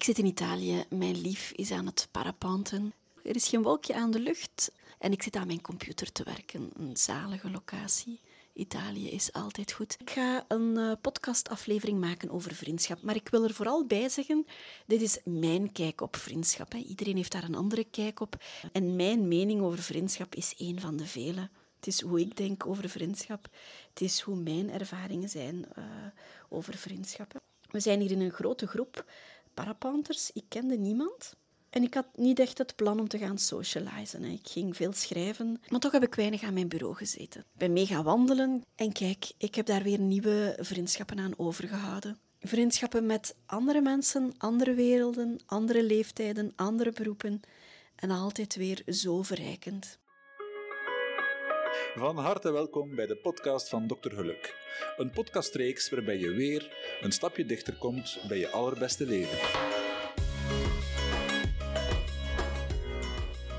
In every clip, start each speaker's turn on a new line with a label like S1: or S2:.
S1: Ik zit in Italië, mijn lief is aan het parapanten. Er is geen wolkje aan de lucht en ik zit aan mijn computer te werken. Een zalige locatie. Italië is altijd goed. Ik ga een uh, podcastaflevering maken over vriendschap, maar ik wil er vooral bij zeggen, dit is mijn kijk op vriendschap. Hè. Iedereen heeft daar een andere kijk op. En mijn mening over vriendschap is één van de vele. Het is hoe ik denk over vriendschap. Het is hoe mijn ervaringen zijn uh, over vriendschappen. We zijn hier in een grote groep parapanters. Ik kende niemand. En ik had niet echt het plan om te gaan socializen. Ik ging veel schrijven, maar toch heb ik weinig aan mijn bureau gezeten. Ik ben mee gaan wandelen en kijk, ik heb daar weer nieuwe vriendschappen aan overgehouden. Vriendschappen met andere mensen, andere werelden, andere leeftijden, andere beroepen. En altijd weer zo verrijkend.
S2: Van harte welkom bij de podcast van Dr. Geluk. Een podcastreeks waarbij je weer een stapje dichter komt bij je allerbeste leven.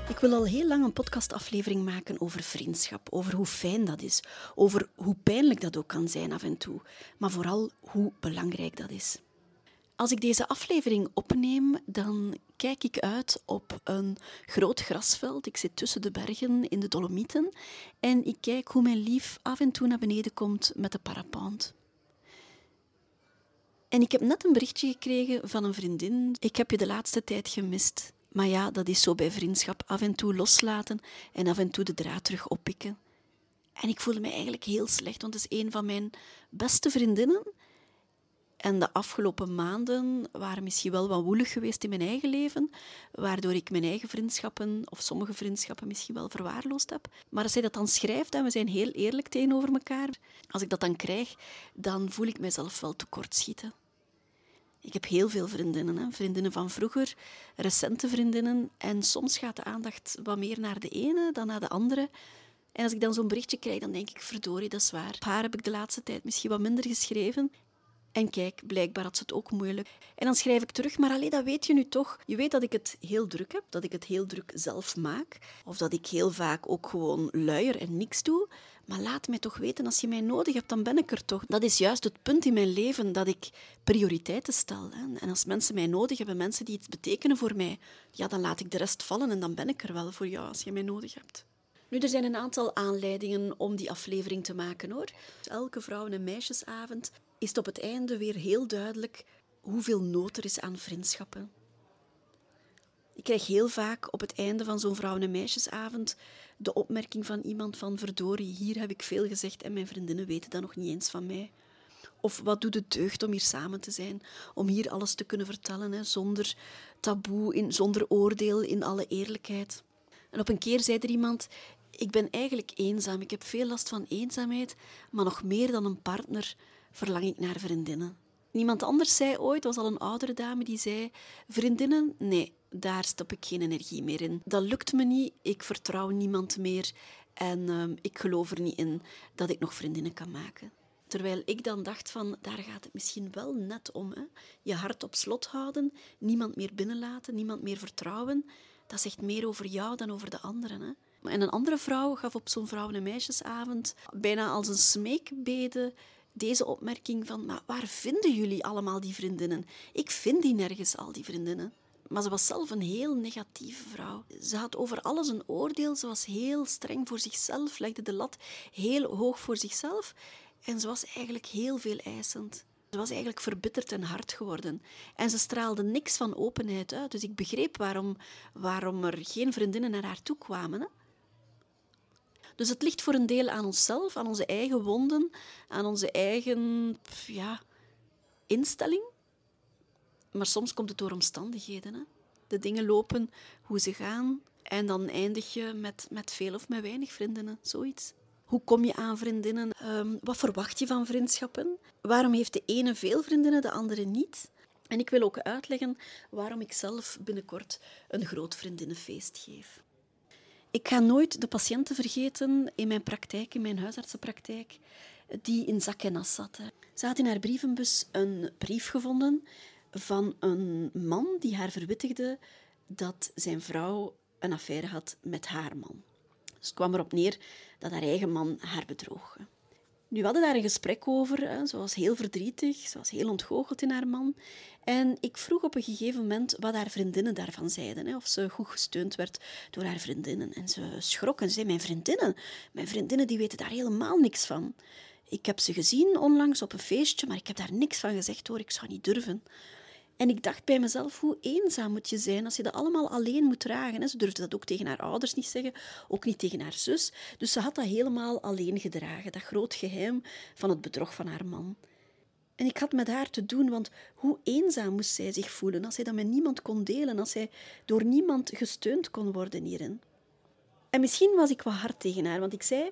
S1: Ik wil al heel lang een podcastaflevering maken over vriendschap, over hoe fijn dat is, over hoe pijnlijk dat ook kan zijn af en toe, maar vooral hoe belangrijk dat is. Als ik deze aflevering opneem, dan kijk ik uit op een groot grasveld. Ik zit tussen de bergen in de Dolomieten en ik kijk hoe mijn lief af en toe naar beneden komt met de parapent. En ik heb net een berichtje gekregen van een vriendin. Ik heb je de laatste tijd gemist. Maar ja, dat is zo bij vriendschap. Af en toe loslaten en af en toe de draad terug oppikken. En ik voelde me eigenlijk heel slecht, want het is een van mijn beste vriendinnen. En de afgelopen maanden waren misschien wel wat woelig geweest in mijn eigen leven, waardoor ik mijn eigen vriendschappen, of sommige vriendschappen, misschien wel verwaarloosd heb. Maar als zij dat dan schrijft en we zijn heel eerlijk tegenover elkaar, als ik dat dan krijg, dan voel ik mezelf wel tekortschieten. Ik heb heel veel vriendinnen, hè. vriendinnen van vroeger, recente vriendinnen. En soms gaat de aandacht wat meer naar de ene dan naar de andere. En als ik dan zo'n berichtje krijg, dan denk ik, verdorie, dat is waar. Op haar heb ik de laatste tijd misschien wat minder geschreven. En kijk, blijkbaar had ze het ook moeilijk. En dan schrijf ik terug, maar alleen dat weet je nu toch. Je weet dat ik het heel druk heb, dat ik het heel druk zelf maak. Of dat ik heel vaak ook gewoon luier en niks doe. Maar laat mij toch weten, als je mij nodig hebt, dan ben ik er toch. Dat is juist het punt in mijn leven dat ik prioriteiten stel. En als mensen mij nodig hebben, mensen die iets betekenen voor mij, ja, dan laat ik de rest vallen en dan ben ik er wel voor jou als je mij nodig hebt. Nu, er zijn een aantal aanleidingen om die aflevering te maken hoor. Elke vrouwen- en meisjesavond is het op het einde weer heel duidelijk hoeveel nood er is aan vriendschappen. Ik krijg heel vaak op het einde van zo'n vrouwen- en meisjesavond de opmerking van iemand van verdorie, hier heb ik veel gezegd en mijn vriendinnen weten dat nog niet eens van mij. Of wat doet het deugd om hier samen te zijn, om hier alles te kunnen vertellen, hè, zonder taboe, zonder oordeel, in alle eerlijkheid. En op een keer zei er iemand, ik ben eigenlijk eenzaam, ik heb veel last van eenzaamheid, maar nog meer dan een partner verlang ik naar vriendinnen. Niemand anders zei ooit, was al een oudere dame, die zei: Vriendinnen, nee, daar stop ik geen energie meer in. Dat lukt me niet, ik vertrouw niemand meer en uh, ik geloof er niet in dat ik nog vriendinnen kan maken. Terwijl ik dan dacht van, daar gaat het misschien wel net om. Hè? Je hart op slot houden, niemand meer binnenlaten, niemand meer vertrouwen. Dat zegt meer over jou dan over de anderen. Hè? En een andere vrouw gaf op zo'n vrouwen- en meisjesavond bijna als een smeekbede deze opmerking van, maar waar vinden jullie allemaal die vriendinnen? Ik vind die nergens, al die vriendinnen. Maar ze was zelf een heel negatieve vrouw. Ze had over alles een oordeel. Ze was heel streng voor zichzelf, legde de lat heel hoog voor zichzelf. En ze was eigenlijk heel veel eisend. Ze was eigenlijk verbitterd en hard geworden. En ze straalde niks van openheid uit. Dus ik begreep waarom, waarom er geen vriendinnen naar haar toe kwamen. Dus het ligt voor een deel aan onszelf, aan onze eigen wonden, aan onze eigen ja, instelling. Maar soms komt het door omstandigheden. Hè. De dingen lopen hoe ze gaan en dan eindig je met, met veel of met weinig vriendinnen, zoiets. Hoe kom je aan vriendinnen? Um, wat verwacht je van vriendschappen? Waarom heeft de ene veel vriendinnen, de andere niet? En ik wil ook uitleggen waarom ik zelf binnenkort een groot vriendinnenfeest geef. Ik ga nooit de patiënten vergeten in mijn praktijk, in mijn huisartsenpraktijk, die in zak en as zat. Ze had in haar brievenbus een brief gevonden van een man die haar verwittigde dat zijn vrouw een affaire had met haar man. Dus het kwam erop neer dat haar eigen man haar bedroog. Nu we hadden daar een gesprek over. Hè. Ze was heel verdrietig, ze was heel ontgoocheld in haar man. En ik vroeg op een gegeven moment wat haar vriendinnen daarvan zeiden. Hè. Of ze goed gesteund werd door haar vriendinnen. En ze schrok en zei, mijn vriendinnen, mijn vriendinnen die weten daar helemaal niks van. Ik heb ze gezien onlangs op een feestje, maar ik heb daar niks van gezegd hoor, ik zou niet durven. En ik dacht bij mezelf, hoe eenzaam moet je zijn als je dat allemaal alleen moet dragen. Ze durfde dat ook tegen haar ouders niet zeggen, ook niet tegen haar zus. Dus ze had dat helemaal alleen gedragen, dat groot geheim van het bedrog van haar man. En ik had met haar te doen, want hoe eenzaam moest zij zich voelen als zij dat met niemand kon delen, als zij door niemand gesteund kon worden hierin. En misschien was ik wat hard tegen haar, want ik zei: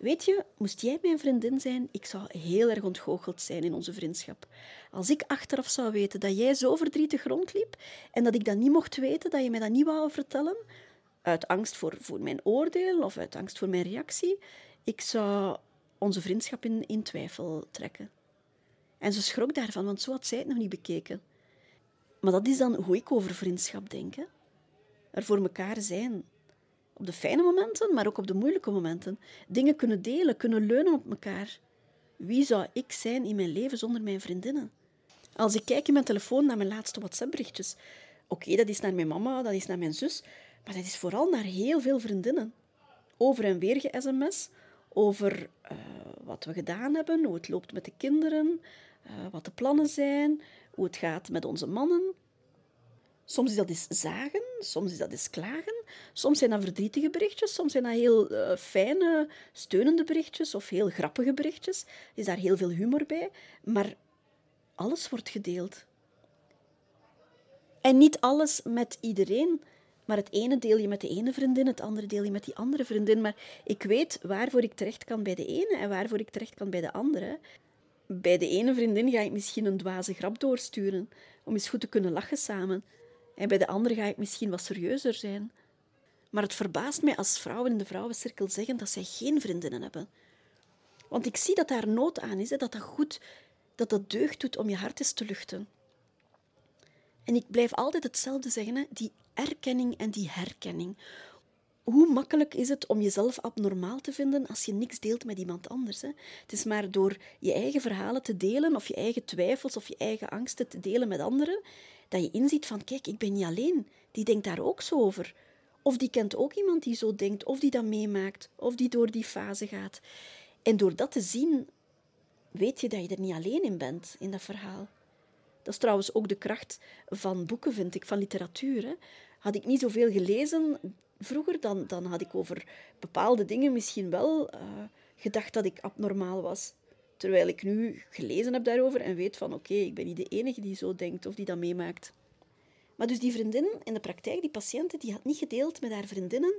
S1: Weet je, moest jij mijn vriendin zijn, ik zou heel erg ontgoocheld zijn in onze vriendschap. Als ik achteraf zou weten dat jij zo verdrietig rondliep en dat ik dat niet mocht weten, dat je mij dat niet wou vertellen, uit angst voor, voor mijn oordeel of uit angst voor mijn reactie, ik zou onze vriendschap in, in twijfel trekken. En ze schrok daarvan, want zo had zij het nog niet bekeken. Maar dat is dan hoe ik over vriendschap denk. Er voor elkaar zijn. Op de fijne momenten, maar ook op de moeilijke momenten. Dingen kunnen delen, kunnen leunen op elkaar. Wie zou ik zijn in mijn leven zonder mijn vriendinnen? Als ik kijk in mijn telefoon naar mijn laatste WhatsApp-berichtjes. Oké, dat is naar mijn mama, dat is naar mijn zus, maar dat is vooral naar heel veel vriendinnen. Over en weer ge-sms, over uh, wat we gedaan hebben, hoe het loopt met de kinderen, uh, wat de plannen zijn, hoe het gaat met onze mannen. Soms is dat eens zagen, soms is dat eens klagen, soms zijn dat verdrietige berichtjes, soms zijn dat heel uh, fijne, steunende berichtjes of heel grappige berichtjes. Er is daar heel veel humor bij, maar alles wordt gedeeld. En niet alles met iedereen, maar het ene deel je met de ene vriendin, het andere deel je met die andere vriendin. Maar ik weet waarvoor ik terecht kan bij de ene en waarvoor ik terecht kan bij de andere. Bij de ene vriendin ga ik misschien een dwaze grap doorsturen, om eens goed te kunnen lachen samen. En bij de andere ga ik misschien wat serieuzer zijn. Maar het verbaast mij als vrouwen in de vrouwencirkel zeggen dat zij geen vriendinnen hebben. Want ik zie dat daar nood aan is, dat dat goed, dat dat deugd doet om je hart eens te luchten. En ik blijf altijd hetzelfde zeggen, die erkenning en die herkenning. Hoe makkelijk is het om jezelf abnormaal te vinden als je niks deelt met iemand anders? Hè? Het is maar door je eigen verhalen te delen, of je eigen twijfels of je eigen angsten te delen met anderen, dat je inziet van, kijk, ik ben niet alleen. Die denkt daar ook zo over. Of die kent ook iemand die zo denkt, of die dat meemaakt, of die door die fase gaat. En door dat te zien, weet je dat je er niet alleen in bent, in dat verhaal. Dat is trouwens ook de kracht van boeken, vind ik, van literatuur. Hè. Had ik niet zoveel gelezen vroeger, dan, dan had ik over bepaalde dingen misschien wel uh, gedacht dat ik abnormaal was. Terwijl ik nu gelezen heb daarover en weet van oké, ik ben niet de enige die zo denkt of die dat meemaakt. Maar dus die vriendin in de praktijk, die patiënte, die had niet gedeeld met haar vriendinnen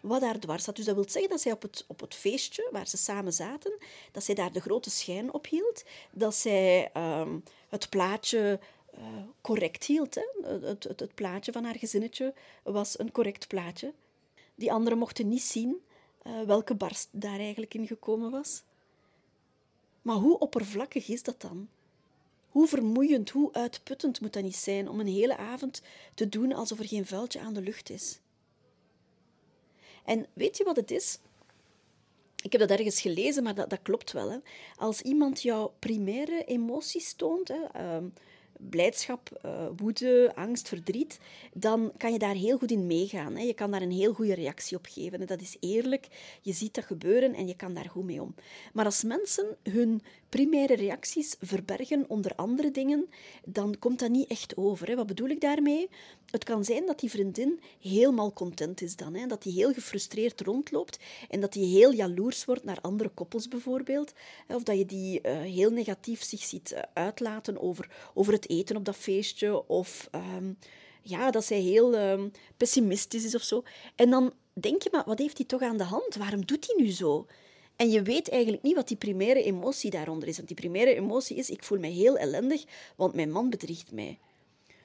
S1: wat daar dwars zat. Dus dat wil zeggen dat zij op het, op het feestje waar ze samen zaten, dat zij daar de grote schijn op hield, dat zij um, het plaatje uh, correct hield. Hè. Het, het, het, plaatje van haar gezinnetje was een correct plaatje. Die anderen mochten niet zien uh, welke barst daar eigenlijk in gekomen was. Maar hoe oppervlakkig is dat dan? Hoe vermoeiend, hoe uitputtend moet dat niet zijn om een hele avond te doen alsof er geen vuiltje aan de lucht is? En weet je wat het is? Ik heb dat ergens gelezen, maar dat, dat klopt wel. Hè. Als iemand jouw primaire emoties toont, hè, uh, blijdschap, uh, woede, angst, verdriet, dan kan je daar heel goed in meegaan. Je kan daar een heel goede reactie op geven. En dat is eerlijk, je ziet dat gebeuren en je kan daar goed mee om. Maar als mensen hun primaire reacties verbergen onder andere dingen, dan komt dat niet echt over. Hè. Wat bedoel ik daarmee? Het kan zijn dat die vriendin helemaal content is dan. Hè. Dat die heel gefrustreerd rondloopt en dat die heel jaloers wordt naar andere koppels bijvoorbeeld. Of dat je die uh, heel negatief zich ziet uh, uitlaten over, over het eten op dat feestje. Of um, ja, dat zij heel um, pessimistisch is of zo. En dan denk je, maar wat heeft hij toch aan de hand? Waarom doet hij nu zo? En je weet eigenlijk niet wat die primaire emotie daaronder is. Want die primaire emotie is, ik voel me heel ellendig, want mijn man bedriegt mij.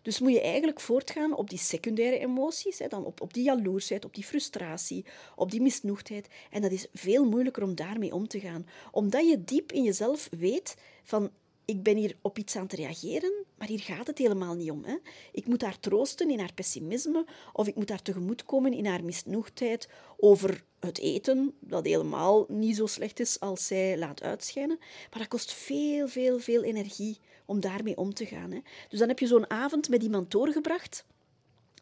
S1: Dus moet je eigenlijk voortgaan op die secundaire emoties, hè, dan op, op die jaloersheid, op die frustratie, op die misnoegdheid. En dat is veel moeilijker om daarmee om te gaan. Omdat je diep in jezelf weet van, ik ben hier op iets aan het reageren, maar hier gaat het helemaal niet om. Hè. Ik moet haar troosten in haar pessimisme of ik moet haar tegemoetkomen in haar misnoegdheid over het eten, dat helemaal niet zo slecht is als zij laat uitschijnen. Maar dat kost veel, veel, veel energie om daarmee om te gaan. Hè. Dus dan heb je zo'n avond met iemand doorgebracht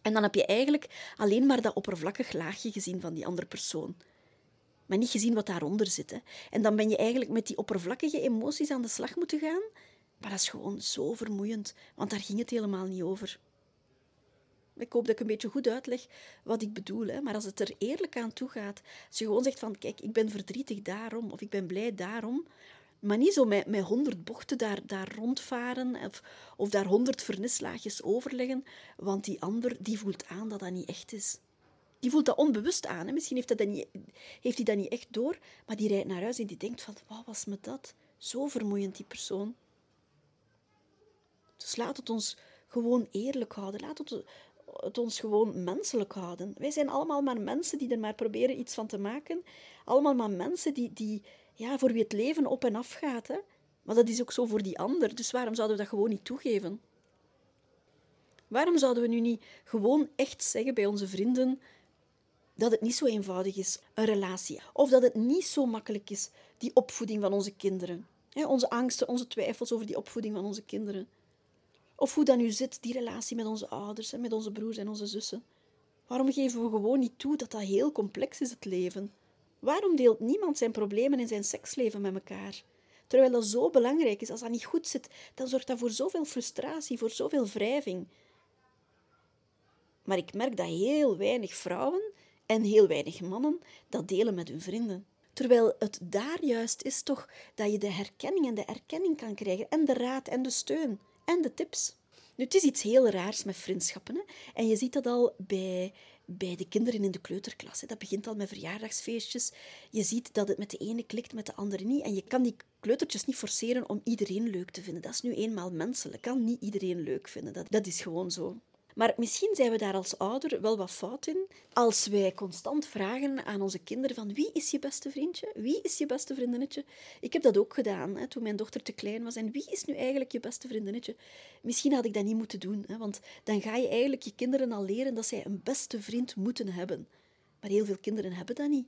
S1: en dan heb je eigenlijk alleen maar dat oppervlakkig laagje gezien van die andere persoon maar niet gezien wat daaronder zit. Hè. En dan ben je eigenlijk met die oppervlakkige emoties aan de slag moeten gaan. Maar dat is gewoon zo vermoeiend, want daar ging het helemaal niet over. Ik hoop dat ik een beetje goed uitleg wat ik bedoel. Hè. Maar als het er eerlijk aan toe gaat, als je gewoon zegt van kijk, ik ben verdrietig daarom of ik ben blij daarom, maar niet zo met, met honderd bochten daar, daar rondvaren of, of daar honderd vernislaagjes overleggen, want die ander die voelt aan dat dat niet echt is. Die voelt dat onbewust aan. Hè. Misschien heeft, dat niet, heeft hij dat niet echt door, maar die rijdt naar huis en die denkt van, wat was met dat? Zo vermoeiend, die persoon. Dus laat het ons gewoon eerlijk houden. Laat het, het ons gewoon menselijk houden. Wij zijn allemaal maar mensen die er maar proberen iets van te maken. Allemaal maar mensen die, die, ja, voor wie het leven op en af gaat. Hè. Maar dat is ook zo voor die ander. Dus waarom zouden we dat gewoon niet toegeven? Waarom zouden we nu niet gewoon echt zeggen bij onze vrienden dat het niet zo eenvoudig is, een relatie. Of dat het niet zo makkelijk is, die opvoeding van onze kinderen. onze angsten, onze twijfels over die opvoeding van onze kinderen. Of hoe dat nu zit, die relatie met onze ouders en met onze broers en onze zussen. Waarom geven we gewoon niet toe dat dat heel complex is, het leven? Waarom deelt niemand zijn problemen in zijn seksleven met elkaar? Terwijl dat zo belangrijk is. Als dat niet goed zit, dan zorgt dat voor zoveel frustratie, voor zoveel wrijving. Maar ik merk dat heel weinig vrouwen en heel weinig mannen dat delen met hun vrienden. Terwijl het daar juist is toch dat je de herkenning en de erkenning kan krijgen en de raad en de steun en de tips. Nu, het is iets heel raars met vriendschappen. Hè? En je ziet dat al bij, bij de kinderen in de kleuterklas. Hè? Dat begint al met verjaardagsfeestjes. Je ziet dat het met de ene klikt, met de andere niet. En je kan die kleutertjes niet forceren om iedereen leuk te vinden. Dat is nu eenmaal menselijk. Kan niet iedereen leuk vinden. Dat, dat is gewoon zo. Maar misschien zijn we daar als ouder wel wat fout in als wij constant vragen aan onze kinderen van wie is je beste vriendje? Wie is je beste vriendinnetje? Ik heb dat ook gedaan hè, toen mijn dochter te klein was. En wie is nu eigenlijk je beste vriendinnetje? Misschien had ik dat niet moeten doen, hè, want dan ga je eigenlijk je kinderen al leren dat zij een beste vriend moeten hebben. Maar heel veel kinderen hebben dat niet.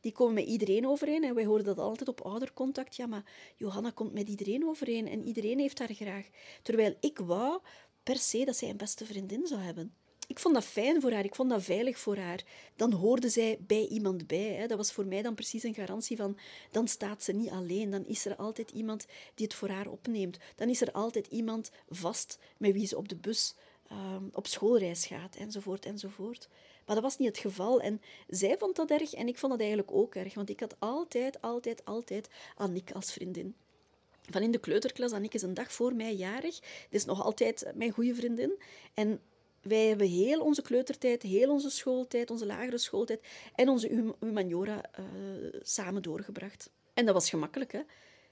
S1: Die komen met iedereen overeen. En wij horen dat altijd op oudercontact. Ja, maar Johanna komt met iedereen overeen en iedereen heeft haar graag. Terwijl ik wou per se dat zij een beste vriendin zou hebben. Ik vond dat fijn voor haar, ik vond dat veilig voor haar. Dan hoorde zij bij iemand bij. Hè. Dat was voor mij dan precies een garantie van, dan staat ze niet alleen. Dan is er altijd iemand die het voor haar opneemt. Dan is er altijd iemand vast met wie ze op de bus ehm, op schoolreis gaat, enzovoort, enzovoort. Maar dat was niet het geval. En zij vond dat erg en ik vond dat eigenlijk ook erg. Want ik had altijd, altijd, altijd Annick als vriendin van in de kleuterklas. Annick is een dag voor mij jarig. Dit is nog altijd mijn goede vriendin. En wij hebben heel onze kleutertijd, heel onze schooltijd, onze lagere schooltijd en onze humaniora uh, samen doorgebracht. En dat was gemakkelijk, hè.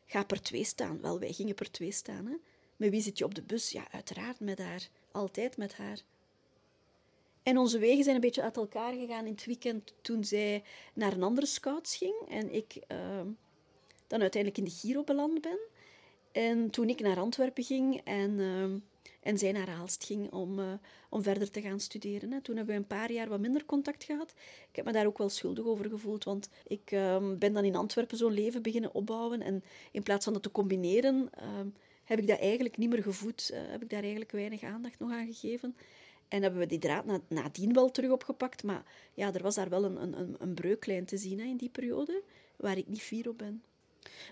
S1: Ga per twee staan. Wel, wij gingen per twee staan, hè. Met wie zit je op de bus? Ja, uiteraard met haar. Altijd met haar. En onze wegen zijn een beetje uit elkaar gegaan in het weekend toen zij naar een andere scouts ging en ik uh, dan uiteindelijk in de Giro beland ben. En toen ik naar Antwerpen ging en, uh, en zij naar Aalst ging om, uh, om verder te gaan studeren. Hè. Toen hebben we een paar jaar wat minder contact gehad. Ik heb me daar ook wel schuldig over gevoeld, want ik uh, ben dan in Antwerpen zo'n leven beginnen opbouwen. En in plaats van dat te combineren, ehm, heb ik dat eigenlijk niet meer gevoed. Eh, heb ik daar eigenlijk weinig aandacht nog aan gegeven. En hebben we die draad na, nadien wel terug opgepakt. Maar ja, er was daar wel een, een, een breuklijn te zien hè, in die periode, waar ik niet fier op ben.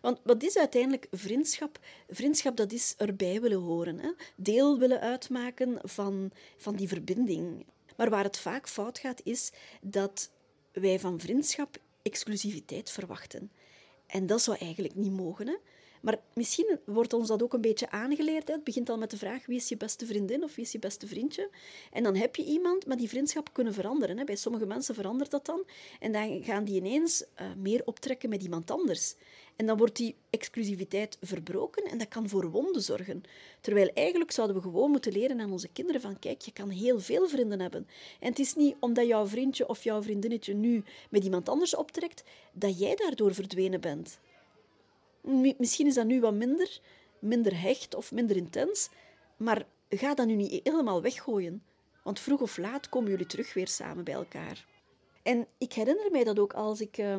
S1: Want wat is uiteindelijk vriendschap? Vriendschap, dat is erbij willen horen. Hè? Deel willen uitmaken van, van die verbinding. Maar waar het vaak fout gaat, is dat wij van vriendschap exclusiviteit verwachten. En dat zou eigenlijk niet mogen. Hè? Maar misschien wordt ons dat ook een beetje aangeleerd. Het begint al met de vraag wie is je beste vriendin of wie is je beste vriendje. En dan heb je iemand, maar die vriendschap kunnen veranderen. Hè? Bij sommige mensen verandert dat dan. En dan gaan die ineens uh, meer optrekken met iemand anders. En dan wordt die exclusiviteit verbroken en dat kan voor wonden zorgen. Terwijl eigenlijk zouden we gewoon moeten leren aan onze kinderen van kijk, je kan heel veel vrienden hebben. En het is niet omdat jouw vriendje of jouw vriendinnetje nu met iemand anders optrekt, dat jij daardoor verdwenen bent. Misschien is dat nu wat minder, minder hecht of minder intens. Maar ga dat nu niet helemaal weggooien. Want vroeg of laat komen jullie terug weer samen bij elkaar. En ik herinner mij dat ook als ik uh,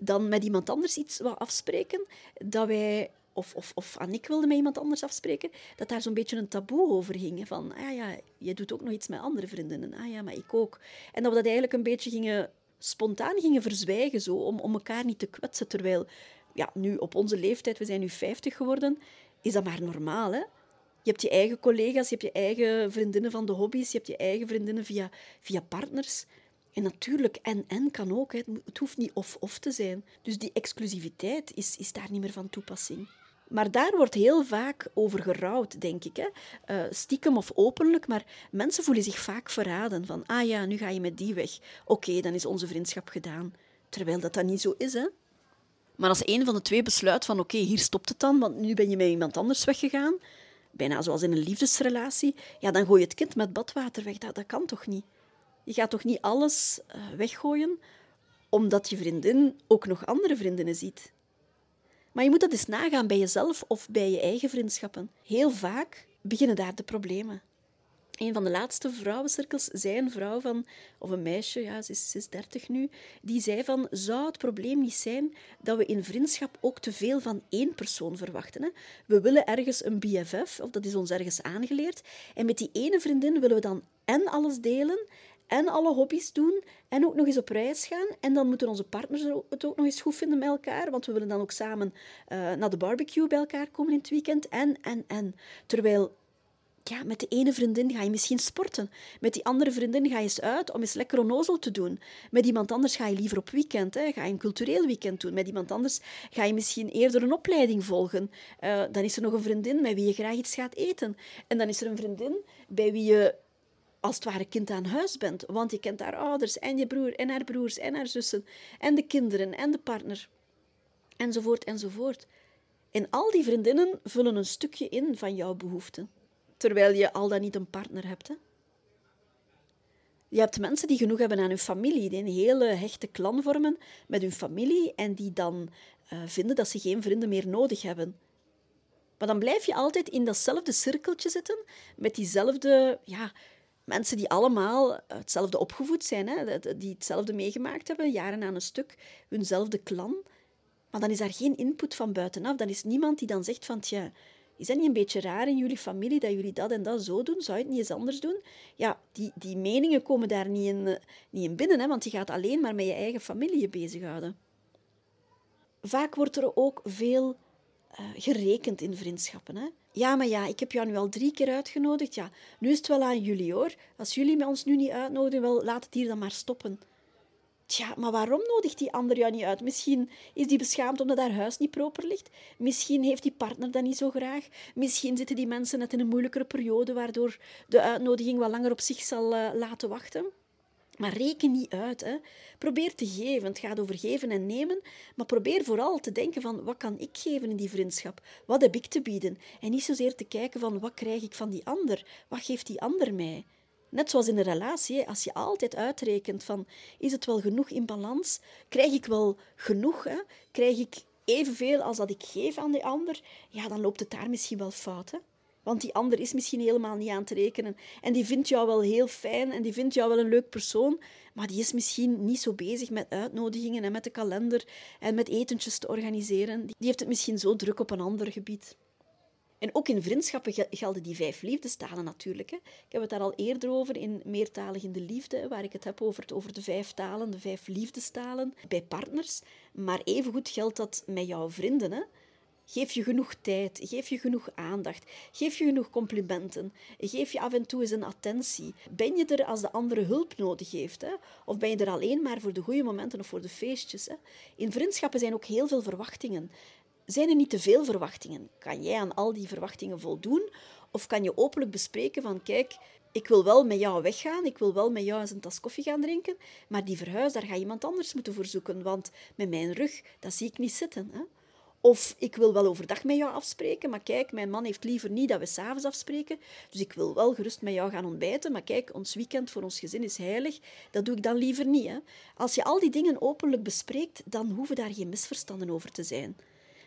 S1: dan met iemand anders iets wou afspreken, dat wij, of, of, of Annick wilde met iemand anders afspreken, dat daar zo'n beetje een taboe over ging. Van, ah ja, je doet ook nog iets met andere vriendinnen. Ah ja, maar ik ook. En dat we dat eigenlijk een beetje gingen, spontaan gingen verzwijgen, zo, om, om elkaar niet te kwetsen. Terwijl, ja, nu op onze leeftijd, we zijn nu 50 geworden, is dat maar normaal, hè? Je hebt je eigen collega's, je hebt je eigen vriendinnen van de hobby's, je hebt je eigen vriendinnen via, via partners. En natuurlijk, en-en kan ook. Het hoeft niet of-of te zijn. Dus die exclusiviteit is, is daar niet meer van toepassing. Maar daar wordt heel vaak over gerouwd, denk ik. Hè? Uh, stiekem of openlijk, maar mensen voelen zich vaak verraden. Van, ah ja, nu ga je met die weg. Oké, dan is onze vriendschap gedaan. Terwijl dat dat niet zo is, hè. Maar als een van de twee besluit van, oké, hier stopt het dan, want nu ben je met iemand anders weggegaan, bijna zoals in een liefdesrelatie, ja, dan gooi je het kind met badwater weg. Dat, dat kan toch niet? Je gaat toch niet alles uh, weggooien omdat je vriendin ook nog andere vriendinnen ziet? Maar je moet dat eens nagaan bij jezelf of bij je eigen vriendschappen. Heel vaak beginnen daar de problemen. Een van de laatste vrouwencirkels zei een vrouw van, of een meisje, ja, ze is, ze is 30 nu, die zei van, zou het probleem niet zijn dat we in vriendschap ook te veel van één persoon verwachten? Hè? We willen ergens een BFF, of dat is ons ergens aangeleerd, en met die ene vriendin willen we dan en alles delen en alle hobby's doen en ook nog eens op reis gaan. En dan moeten onze partners het ook nog eens goed vinden met elkaar, want we willen dan ook samen uh, naar de barbecue bij elkaar komen in het weekend. En, en, en. Terwijl ja, met de ene vriendin ga je misschien sporten. Met die andere vriendin ga je eens uit om eens lekker onnozel te doen. Met iemand anders ga je liever op weekend. Hè. Ga je een cultureel weekend doen. Met iemand anders ga je misschien eerder een opleiding volgen. Uh, dan is er nog een vriendin met wie je graag iets gaat eten. En dan is er een vriendin bij wie je als het ware kind aan huis bent. Want je kent haar ouders en je broer en haar broers en haar zussen en de kinderen en de partner. Enzovoort, enzovoort. En al die vriendinnen vullen een stukje in van jouw behoeften. Terwijl je al dan niet een partner hebt. Hè? Je hebt mensen die genoeg hebben aan hun familie, die een hele hechte klan vormen met hun familie en die dan uh, vinden dat ze geen vrienden meer nodig hebben. Maar dan blijf je altijd in datzelfde cirkeltje zitten, met diezelfde ja, mensen die allemaal hetzelfde opgevoed zijn, hè, die hetzelfde meegemaakt hebben, jaren aan een stuk, hunzelfde klan. Maar dan is daar geen input van buitenaf. Dan is niemand die dan zegt van, tja, is dat niet een beetje raar in jullie familie dat jullie dat en dat zo doen? Zou je het niet eens anders doen? Ja, die, die meningen komen daar niet in, eh, niet in binnen, hè, want je gaat alleen maar met je eigen familie bezighouden. Vaak wordt er ook veel uh, gerekend in vriendschappen. Hè? Ja, maar ja, ik heb jou nu al drie keer uitgenodigd. Ja, nu is het wel aan jullie hoor. Als jullie me ons nu niet uitnodigen, wel, laat het hier dan maar stoppen. Tja, maar waarom nodigt die ander jou niet uit? Misschien is die beschaamd omdat haar huis niet proper ligt. Misschien heeft die partner dat niet zo graag. Misschien zitten die mensen net in een moeilijkere periode, waardoor de uitnodiging wat langer op zich zal uh, laten wachten. Maar reken niet uit. Hè. Probeer te geven. Het gaat over geven en nemen. Maar probeer vooral te denken van wat kan ik geven in die vriendschap? Wat heb ik te bieden? En niet zozeer te kijken van wat krijg ik van die ander? Wat geeft die ander mij? Net zoals in een relatie, als je altijd uitrekent van is het wel genoeg in balans? Krijg ik wel genoeg? Hè? Krijg ik evenveel als dat ik geef aan die ander? Ja, dan loopt het daar misschien wel fout. Hè? Want die ander is misschien helemaal niet aan te rekenen. En die vindt jou wel heel fijn en die vindt jou wel een leuk persoon. Maar die is misschien niet zo bezig met uitnodigingen en met de kalender en met etentjes te organiseren. Die heeft het misschien zo druk op een ander gebied. En ook in vriendschappen gelden die vijf liefdestalen natuurlijk. Hè. Ik heb het daar al eerder over in Meertalig in de Liefde, waar ik het heb over, het, over de vijf talen, de vijf liefdestalen bij partners. Maar evengoed geldt dat met jouw vrienden. Hè. Geef je genoeg tijd, geef je genoeg aandacht, geef je genoeg complimenten, geef je af en toe eens een attentie. Ben je er als de andere hulp nodig heeft? Hè? Of ben je er alleen maar voor de goede momenten of voor de feestjes? Hè? In vriendschappen zijn ook heel veel verwachtingen. Zijn er niet te veel verwachtingen? Kan jij aan al die verwachtingen voldoen? Of kan je openlijk bespreken van, kijk, ik wil wel met jou weggaan, ik wil wel met jou eens een tas koffie gaan drinken, maar die verhuis, daar ga iemand anders moeten voor zoeken, want met mijn rug, dat zie ik niet zitten. Hè? Of ik wil wel overdag met jou afspreken, maar kijk, mijn man heeft liever niet dat we s'avonds afspreken. Dus ik wil wel gerust met jou gaan ontbijten, maar kijk, ons weekend voor ons gezin is heilig. Dat doe ik dan liever niet. Hè? Als je al die dingen openlijk bespreekt, dan hoeven daar geen misverstanden over te zijn.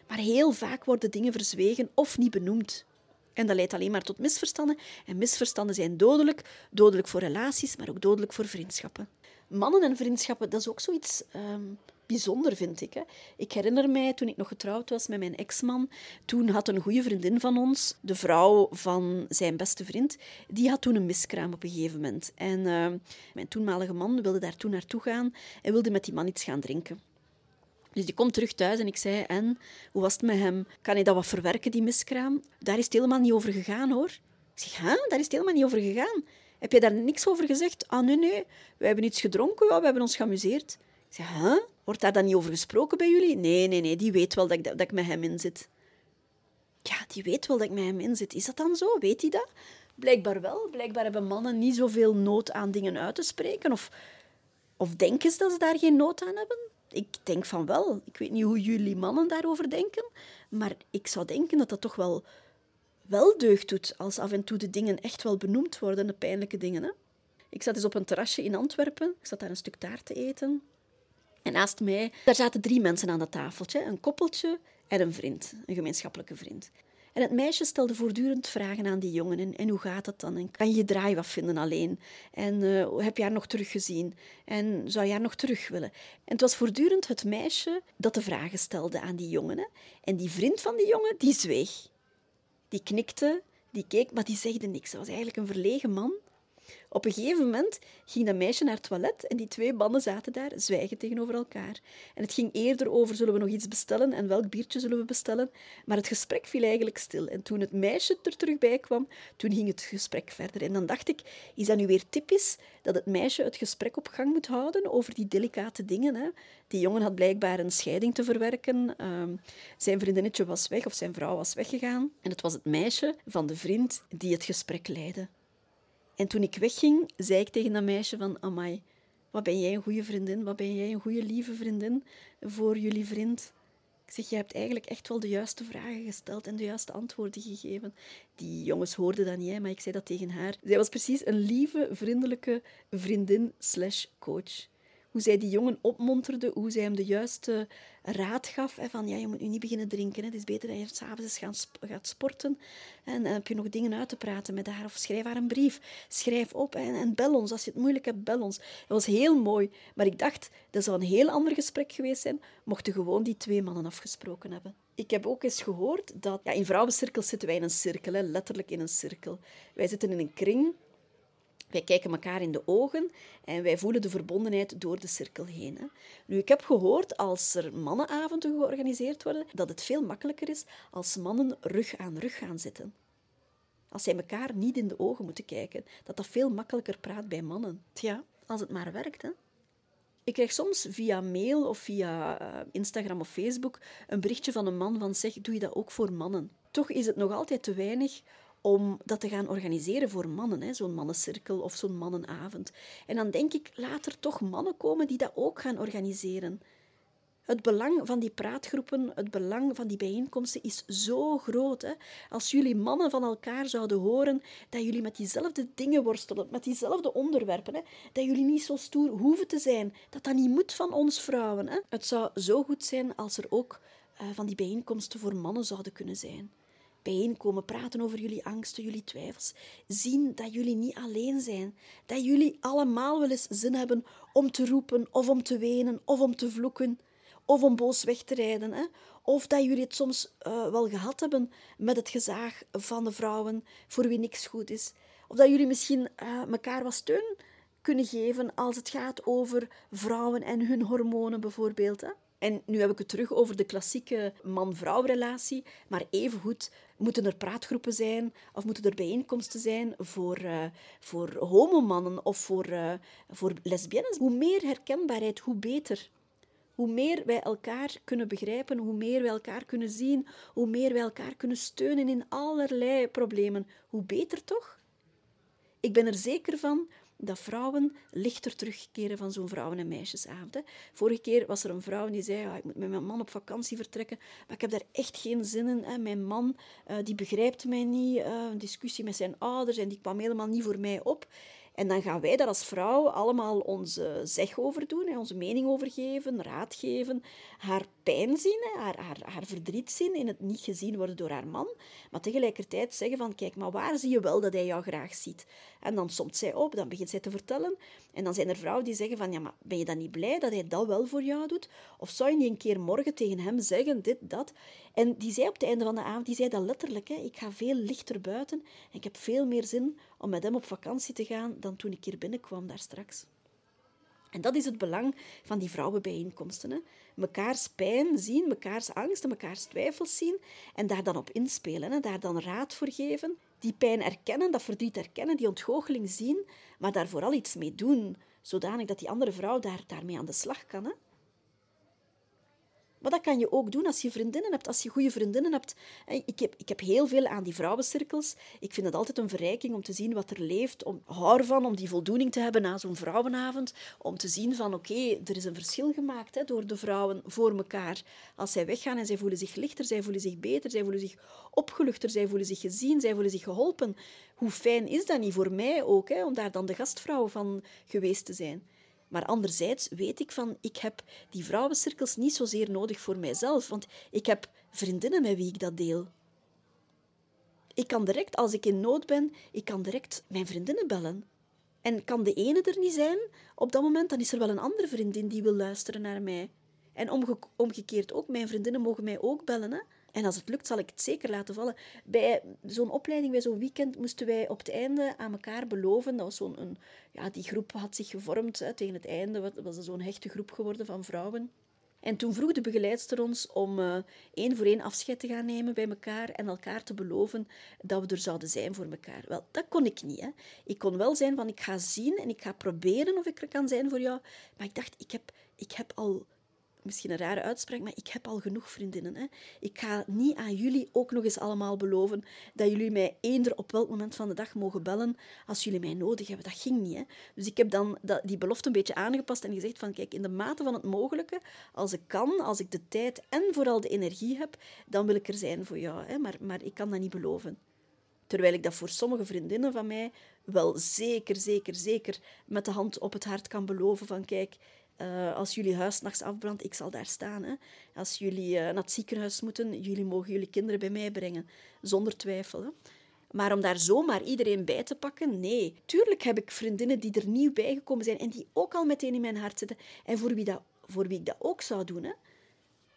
S1: Maar heel vaak worden dingen verzwegen of niet benoemd. En dat leidt alleen maar tot misverstanden. En misverstanden zijn dodelijk. Dodelijk voor relaties, maar ook dodelijk voor vriendschappen. Mannen en vriendschappen, dat is ook zoiets ehm, bijzonder, vind ik. Hè. Ik herinner mij, toen ik nog getrouwd was met mijn ex-man, toen had een goede vriendin van ons, de vrouw van zijn beste vriend, die had toen een miskraam op een gegeven moment. En uh, mijn toenmalige man wilde daar toen naartoe gaan en wilde met die man iets gaan drinken. Dus die komt terug thuis en ik zei, en, hoe was het met hem? Kan hij dat wat verwerken, die miskraam? Daar is het helemaal niet over gegaan, hoor. Ik zeg, hè? Daar is het helemaal niet over gegaan. Heb je daar niks over gezegd? Ah, nee, nee. We hebben iets gedronken, we hebben ons geamuseerd. Zeg, hè? Wordt daar dan niet over gesproken bij jullie? Nee, nee, nee. Die weet wel dat ik, dat ik met hem in zit. Ja, die weet wel dat ik met hem in zit. Is dat dan zo? Weet hij dat? Blijkbaar wel. Blijkbaar hebben mannen niet zoveel nood aan dingen uit te spreken. Of, of denken ze dat ze daar geen nood aan hebben? Ik denk van wel. Ik weet niet hoe jullie mannen daarover denken. Maar ik zou denken dat dat toch wel, wel deugd doet als af en toe de dingen echt wel benoemd worden, de pijnlijke dingen. Hè? Ik zat eens op een terrasje in Antwerpen. Ik zat daar een stuk taart te eten. En naast mij, daar zaten drie mensen aan dat tafeltje. Een koppeltje en een vriend, een gemeenschappelijke vriend. En het meisje stelde voortdurend vragen aan die jongen. En, en hoe gaat het dan? En kan je je draai wat vinden alleen? En uh, heb je haar nog teruggezien? En zou je haar nog terug willen? En het was voortdurend het meisje dat de vragen stelde aan die jongen. En die vriend van die jongen, die zweeg. Die knikte, die keek, maar die zegde niks. Hij was eigenlijk een verlegen man. Op een gegeven moment ging dat meisje naar het toilet en die twee mannen zaten daar, zwijgen tegenover elkaar. En het ging eerder over, zullen we nog iets bestellen en welk biertje zullen we bestellen? Maar het gesprek viel eigenlijk stil. En toen het meisje er terug bij kwam, toen ging het gesprek verder. En dan dacht ik, is dat nu weer typisch dat het meisje het gesprek op gang moet houden over die delicate dingen? Hè? Die jongen had blijkbaar een scheiding te verwerken. Ehm, zijn vriendinnetje was weg of zijn vrouw was weggegaan. En het was het meisje van de vriend die het gesprek leidde. En toen ik wegging, zei ik tegen dat meisje van... Amai, wat ben jij een goede vriendin? Wat ben jij een goede, lieve vriendin voor jullie vriend? Ik zeg, je hebt eigenlijk echt wel de juiste vragen gesteld en de juiste antwoorden gegeven. Die jongens hoorden dat niet, maar ik zei dat tegen haar. Zij was precies een lieve, vriendelijke vriendin slash coach hoe zij die jongen opmonterde, hoe zij hem de juiste raad gaf. Hè, van ja, je moet nu niet beginnen drinken. Hè. Het is beter dat je s'avonds eens gaat sporten. En, heb je nog dingen uit te praten met haar. Of schrijf haar een brief. Schrijf op en, en bel ons. Als je het moeilijk hebt, bel ons. Het was heel mooi. Maar ik dacht, dat zou een heel ander gesprek geweest zijn, mochten gewoon die twee mannen afgesproken hebben. Ik heb ook eens gehoord dat... Ja, in vrouwencirkels zitten wij in een cirkel, letterlijk in een cirkel. Wij zitten in een kring wij kijken elkaar in de ogen en wij voelen de verbondenheid door de cirkel heen. Hè. Nu, ik heb gehoord als er mannenavonden georganiseerd worden, dat het veel makkelijker is als mannen rug aan rug gaan zitten. Als zij elkaar niet in de ogen moeten kijken, dat dat veel makkelijker praat bij mannen. Tja, als het maar werkt. Hè. Ik krijg soms via mail of via eh, Instagram of Facebook een berichtje van een man van zeg, doe je dat ook voor mannen? Toch is het nog altijd te weinig om dat te gaan organiseren voor mannen, zo'n mannencirkel of zo'n mannenavond. En dan denk ik, laat er toch mannen komen die dat ook gaan organiseren. Het belang van die praatgroepen, het belang van die bijeenkomsten is zo groot. Hè? Als jullie mannen van elkaar zouden horen dat jullie met diezelfde dingen worstelen, met diezelfde onderwerpen, hè? dat jullie niet zo stoer hoeven te zijn, dat dat niet moet van ons vrouwen. Hè? Het zou zo goed zijn als er ook uh, van die bijeenkomsten voor mannen zouden kunnen zijn bijeenkomen, praten over jullie angsten, jullie twijfels. Zien dat jullie niet alleen zijn. Dat jullie allemaal wel eens zin hebben om te roepen, of om te wenen, of om te vloeken, of om boos weg te rijden. Hè? Of dat jullie het soms uh, wel gehad hebben met het gezaag van de vrouwen voor wie niks goed is. Of dat jullie misschien elkaar wat steun kunnen geven als het gaat over vrouwen en hun hormonen bijvoorbeeld. Hè? En nu heb ik het terug over de klassieke man-vrouw relatie, maar evengoed moeten er praatgroepen zijn of moeten er bijeenkomsten zijn voor, uh, voor homomannen of voor, uh, voor lesbiennes. Hoe meer herkenbaarheid, hoe beter. Hoe meer wij elkaar kunnen begrijpen, hoe meer wij elkaar kunnen zien, hoe meer wij elkaar kunnen steunen in allerlei problemen, hoe beter toch? Ik ben er zeker van dat vrouwen lichter terugkeren van zo'n vrouwen- en meisjesavond. Vorige keer was er een vrouw die zei, ja, ik moet met mijn man op vakantie vertrekken, maar ik heb daar echt geen zin in. Hè. Mijn man uh, die begrijpt mij niet, uh, een discussie met zijn ouders en die kwam helemaal niet voor mij op. En dan gaan wij daar als vrouw allemaal onze zeg over doen, onze mening over geven, raad geven, haar pijn zien, haar, haar, haar verdriet zien in het niet gezien worden door haar man, maar tegelijkertijd zeggen van, kijk, maar waar zie je wel dat hij jou graag ziet? En dan somt zij op, dan begint zij te vertellen, en dan zijn er vrouwen die zeggen van, ja, maar ben je dan niet blij dat hij dat wel voor jou doet? Of zou je niet een keer morgen tegen hem zeggen, dit, dat? En die zei op het einde van de avond, die zei dat letterlijk, hè, ik ga veel lichter buiten en ik heb veel meer zin om met hem op vakantie te gaan dan toen ik hier binnenkwam daar straks. En dat is het belang van die vrouwenbijeenkomsten. Hè? Mekaars pijn zien, mekaars angsten, mekaars twijfels zien en daar dan op inspelen. Hè? Daar dan raad voor geven. Die pijn erkennen, dat verdriet erkennen, die ontgoocheling zien, maar daar vooral iets mee doen, zodanig dat die andere vrouw daar, daarmee aan de slag kan. Hè? Maar dat kan je ook doen als je vriendinnen hebt, als je goede vriendinnen hebt. Ik heb, ik heb heel veel aan die vrouwencirkels. Ik vind het altijd een verrijking om te zien wat er leeft. Om, hou ervan om die voldoening te hebben na zo'n vrouwenavond. Om te zien van, oké, er is een verschil gemaakt hè, door de vrouwen voor elkaar. Als zij weggaan en zij voelen zich lichter, zij voelen zich beter, zij voelen zich opgeluchter, zij voelen zich gezien, zij voelen zich geholpen. Hoe fijn is dat niet voor mij ook, hè, om daar dan de gastvrouw van geweest te zijn? Maar anderzijds weet ik van, ik heb die vrouwencirkels niet zozeer nodig voor mijzelf, want ik heb vriendinnen met wie ik dat deel. Ik kan direct, als ik in nood ben, ik kan direct mijn vriendinnen bellen. En kan de ene er niet zijn op dat moment, dan is er wel een andere vriendin die wil luisteren naar mij. En omgekeerd ook, mijn vriendinnen mogen mij ook bellen. Hè? En als het lukt, zal ik het zeker laten vallen. Bij zo'n opleiding, bij zo'n weekend, moesten wij op het einde aan elkaar beloven. Dat was zo'n, ja, die groep had zich gevormd hè, tegen het einde. Het was zo'n hechte groep geworden van vrouwen. En toen vroeg de begeleidster ons om uh, één voor één afscheid te gaan nemen bij elkaar en elkaar te beloven dat we er zouden zijn voor elkaar. Wel, dat kon ik niet. Hè. Ik kon wel zijn van ik ga zien en ik ga proberen of ik er kan zijn voor jou. Maar ik dacht, ik heb, ik heb al misschien een rare uitspraak, maar ik heb al genoeg vriendinnen. Hè. Ik ga niet aan jullie ook nog eens allemaal beloven dat jullie mij eender op welk moment van de dag mogen bellen als jullie mij nodig hebben. Dat ging niet. Hè. Dus ik heb dan die belofte een beetje aangepast en gezegd van kijk, in de mate van het mogelijke, als ik kan, als ik de tijd en vooral de energie heb, dan wil ik er zijn voor jou. Hè. Maar, maar ik kan dat niet beloven. Terwijl ik dat voor sommige vriendinnen van mij wel zeker, zeker, zeker met de hand op het hart kan beloven van kijk, uh, als jullie huis nachts afbrandt, ik zal daar staan. Hè. Als jullie uh, naar het ziekenhuis moeten, jullie mogen jullie kinderen bij mij brengen. Zonder twijfel. Maar om daar zomaar iedereen bij te pakken, nee. Tuurlijk heb ik vriendinnen die er nieuw bijgekomen zijn en die ook al meteen in mijn hart zitten. En voor wie, dat, voor wie ik dat ook zou doen. Hè.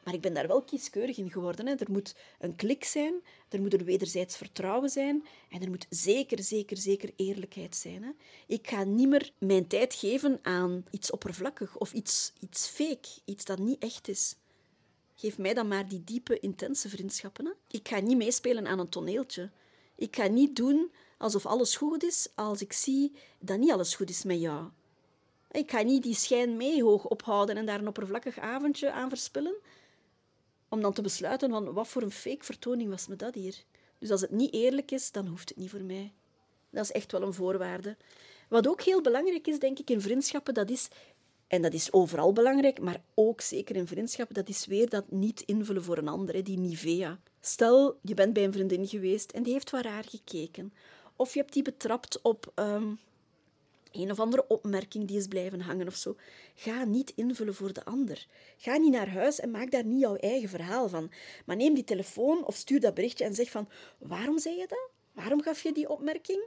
S1: Maar ik ben daar wel kieskeurig in geworden. Hè. Er moet een klik zijn, er moet een wederzijds vertrouwen zijn en er moet zeker, zeker, zeker eerlijkheid zijn. Hè. Ik ga niet meer mijn tijd geven aan iets oppervlakkig of iets, iets fake, iets dat niet echt is. Geef mij dan maar die diepe, intense vriendschappen. Hè. Ik ga niet meespelen aan een toneeltje. Ik ga niet doen alsof alles goed is als ik zie dat niet alles goed is met jou. Ik ga niet die schijn mee hoog ophouden en daar een oppervlakkig avondje aan verspillen om dan te besluiten van wat voor een fake vertoning was me dat hier. Dus als het niet eerlijk is, dan hoeft het niet voor mij. Dat is echt wel een voorwaarde. Wat ook heel belangrijk is, denk ik, in vriendschappen, dat is, en dat is overal belangrijk, maar ook zeker in vriendschappen, dat is weer dat niet invullen voor een ander, die Nivea. Stel, je bent bij een vriendin geweest en die heeft waar raar gekeken. Of je hebt die betrapt op ehm, een of andere opmerking die is blijven hangen of zo. Ga niet invullen voor de ander. Ga niet naar huis en maak daar niet jouw eigen verhaal van. Maar neem die telefoon of stuur dat berichtje en zeg van, waarom zei je dat? Waarom gaf je die opmerking?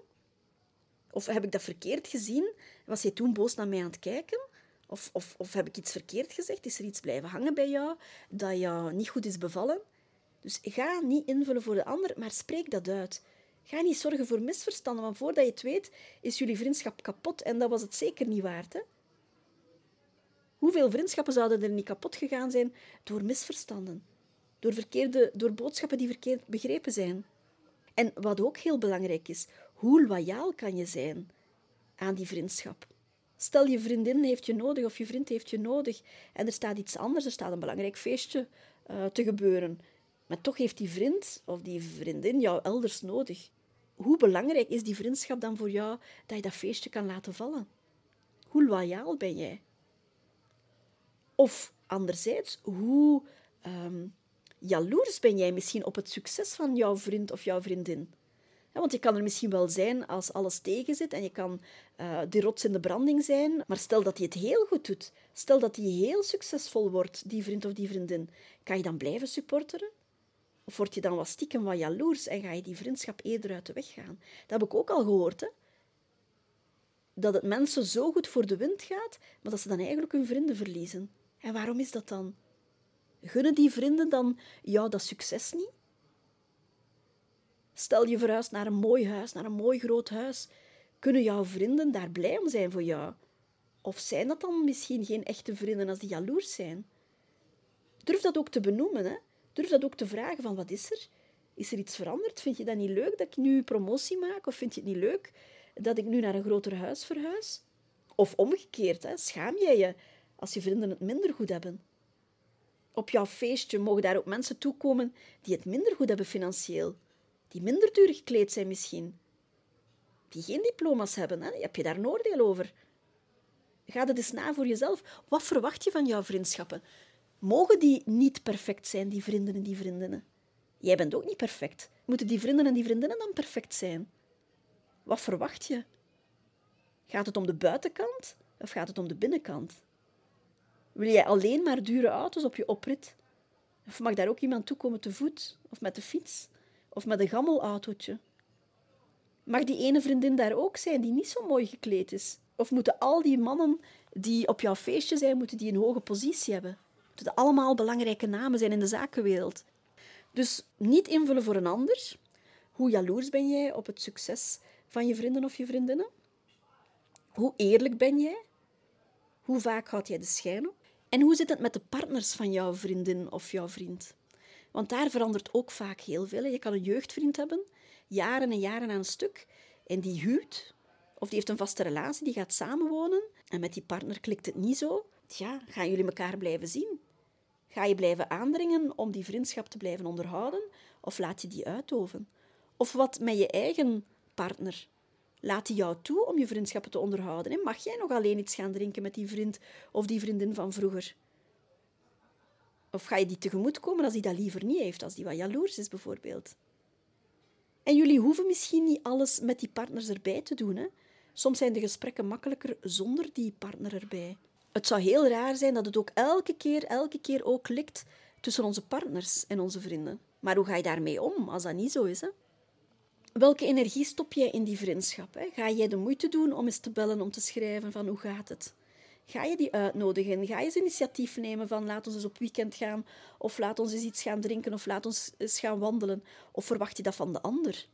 S1: Of heb ik dat verkeerd gezien? Was je toen boos naar mij aan het kijken? Of, of, of heb ik iets verkeerd gezegd? Is er iets blijven hangen bij jou dat jou niet goed is bevallen? Dus ga niet invullen voor de ander, maar spreek dat uit. Ga niet zorgen voor misverstanden, want voordat je het weet, is jullie vriendschap kapot. En dat was het zeker niet waard. Hè? Hoeveel vriendschappen zouden er niet kapot gegaan zijn door misverstanden? Door, verkeerde, door boodschappen die verkeerd begrepen zijn? En wat ook heel belangrijk is, hoe loyaal kan je zijn aan die vriendschap? Stel, je vriendin heeft je nodig of je vriend heeft je nodig en er staat iets anders, er staat een belangrijk feestje uh, te gebeuren. Maar toch heeft die vriend of die vriendin jou elders nodig hoe belangrijk is die vriendschap dan voor jou dat je dat feestje kan laten vallen? Hoe loyaal ben jij? Of anderzijds, hoe um, jaloers ben jij misschien op het succes van jouw vriend of jouw vriendin? Want je kan er misschien wel zijn als alles tegen zit en je kan uh, die rots in de branding zijn, maar stel dat hij het heel goed doet, stel dat hij heel succesvol wordt, die vriend of die vriendin, kan je dan blijven supporteren? Of word je dan wat stiekem wat jaloers en ga je die vriendschap eerder uit de weg gaan? Dat heb ik ook al gehoord, hè? Dat het mensen zo goed voor de wind gaat, maar dat ze dan eigenlijk hun vrienden verliezen. En waarom is dat dan? Gunnen die vrienden dan jou dat succes niet? Stel je verhuist naar een mooi huis, naar een mooi groot huis. Kunnen jouw vrienden daar blij om zijn voor jou? Of zijn dat dan misschien geen echte vrienden als die jaloers zijn? Durf dat ook te benoemen, hè? Durf dat ook te vragen van wat is er? Is er iets veranderd? Vind je dat niet leuk dat ik nu promotie maak? Of vind je het niet leuk dat ik nu naar een groter huis verhuis? Of omgekeerd, hè? schaam jij je als je vrienden het minder goed hebben? Op jouw feestje mogen daar ook mensen toekomen die het minder goed hebben financieel die minder duur gekleed zijn misschien, die geen diploma's hebben. Hè? Heb je daar een oordeel over? Ga het eens na voor jezelf. Wat verwacht je van jouw vriendschappen? Mogen die niet perfect zijn, die vrienden en die vriendinnen? Jij bent ook niet perfect. Moeten die vrienden en die vriendinnen dan perfect zijn? Wat verwacht je? Gaat het om de buitenkant of gaat het om de binnenkant? Wil jij alleen maar dure auto's op je oprit? Of mag daar ook iemand toekomen te voet of met de fiets? of met een gammelautootje. Mag die ene vriendin daar ook zijn die niet zo mooi gekleed is? Of moeten al die mannen die op jouw feestje zijn, moeten die een hoge positie hebben? Dat allemaal belangrijke namen zijn in de zakenwereld? Dus niet invullen voor een ander. Hoe jaloers ben jij op het succes van je vrienden of je vriendinnen? Hoe eerlijk ben jij? Hoe vaak houd jij de schijn op? En hoe zit het met de partners van jouw vriendin of jouw vriend? Want daar verandert ook vaak heel veel. Je kan een jeugdvriend hebben, jaren en jaren aan een stuk, en die huwt, of die heeft een vaste relatie, die gaat samenwonen, en met die partner klikt het niet zo. Ja, gaan jullie elkaar blijven zien? Ga je blijven aandringen om die vriendschap te blijven onderhouden, of laat je die uitoven? Of wat met je eigen partner? Laat die jou toe om je vriendschappen te onderhouden? En mag jij nog alleen iets gaan drinken met die vriend of die vriendin van vroeger? Of ga je die tegemoetkomen als die dat liever niet heeft, als die wat jaloers is bijvoorbeeld? En jullie hoeven misschien niet alles met die partners erbij te doen. Hè? Soms zijn de gesprekken makkelijker zonder die partner erbij. Het zou heel raar zijn dat het ook elke keer, elke keer ook klikt tussen onze partners en onze vrienden. Maar hoe ga je daarmee om als dat niet zo is? Hè? Welke energie stop jij in die vriendschap? Hè? Ga jij de moeite doen om eens te bellen, om te schrijven van hoe gaat het? Ga je die uitnodigen? Ga je eens initiatief nemen van laat ons eens op weekend gaan, of laat ons eens iets gaan drinken, of laat ons eens gaan wandelen? Of verwacht je dat van de ander?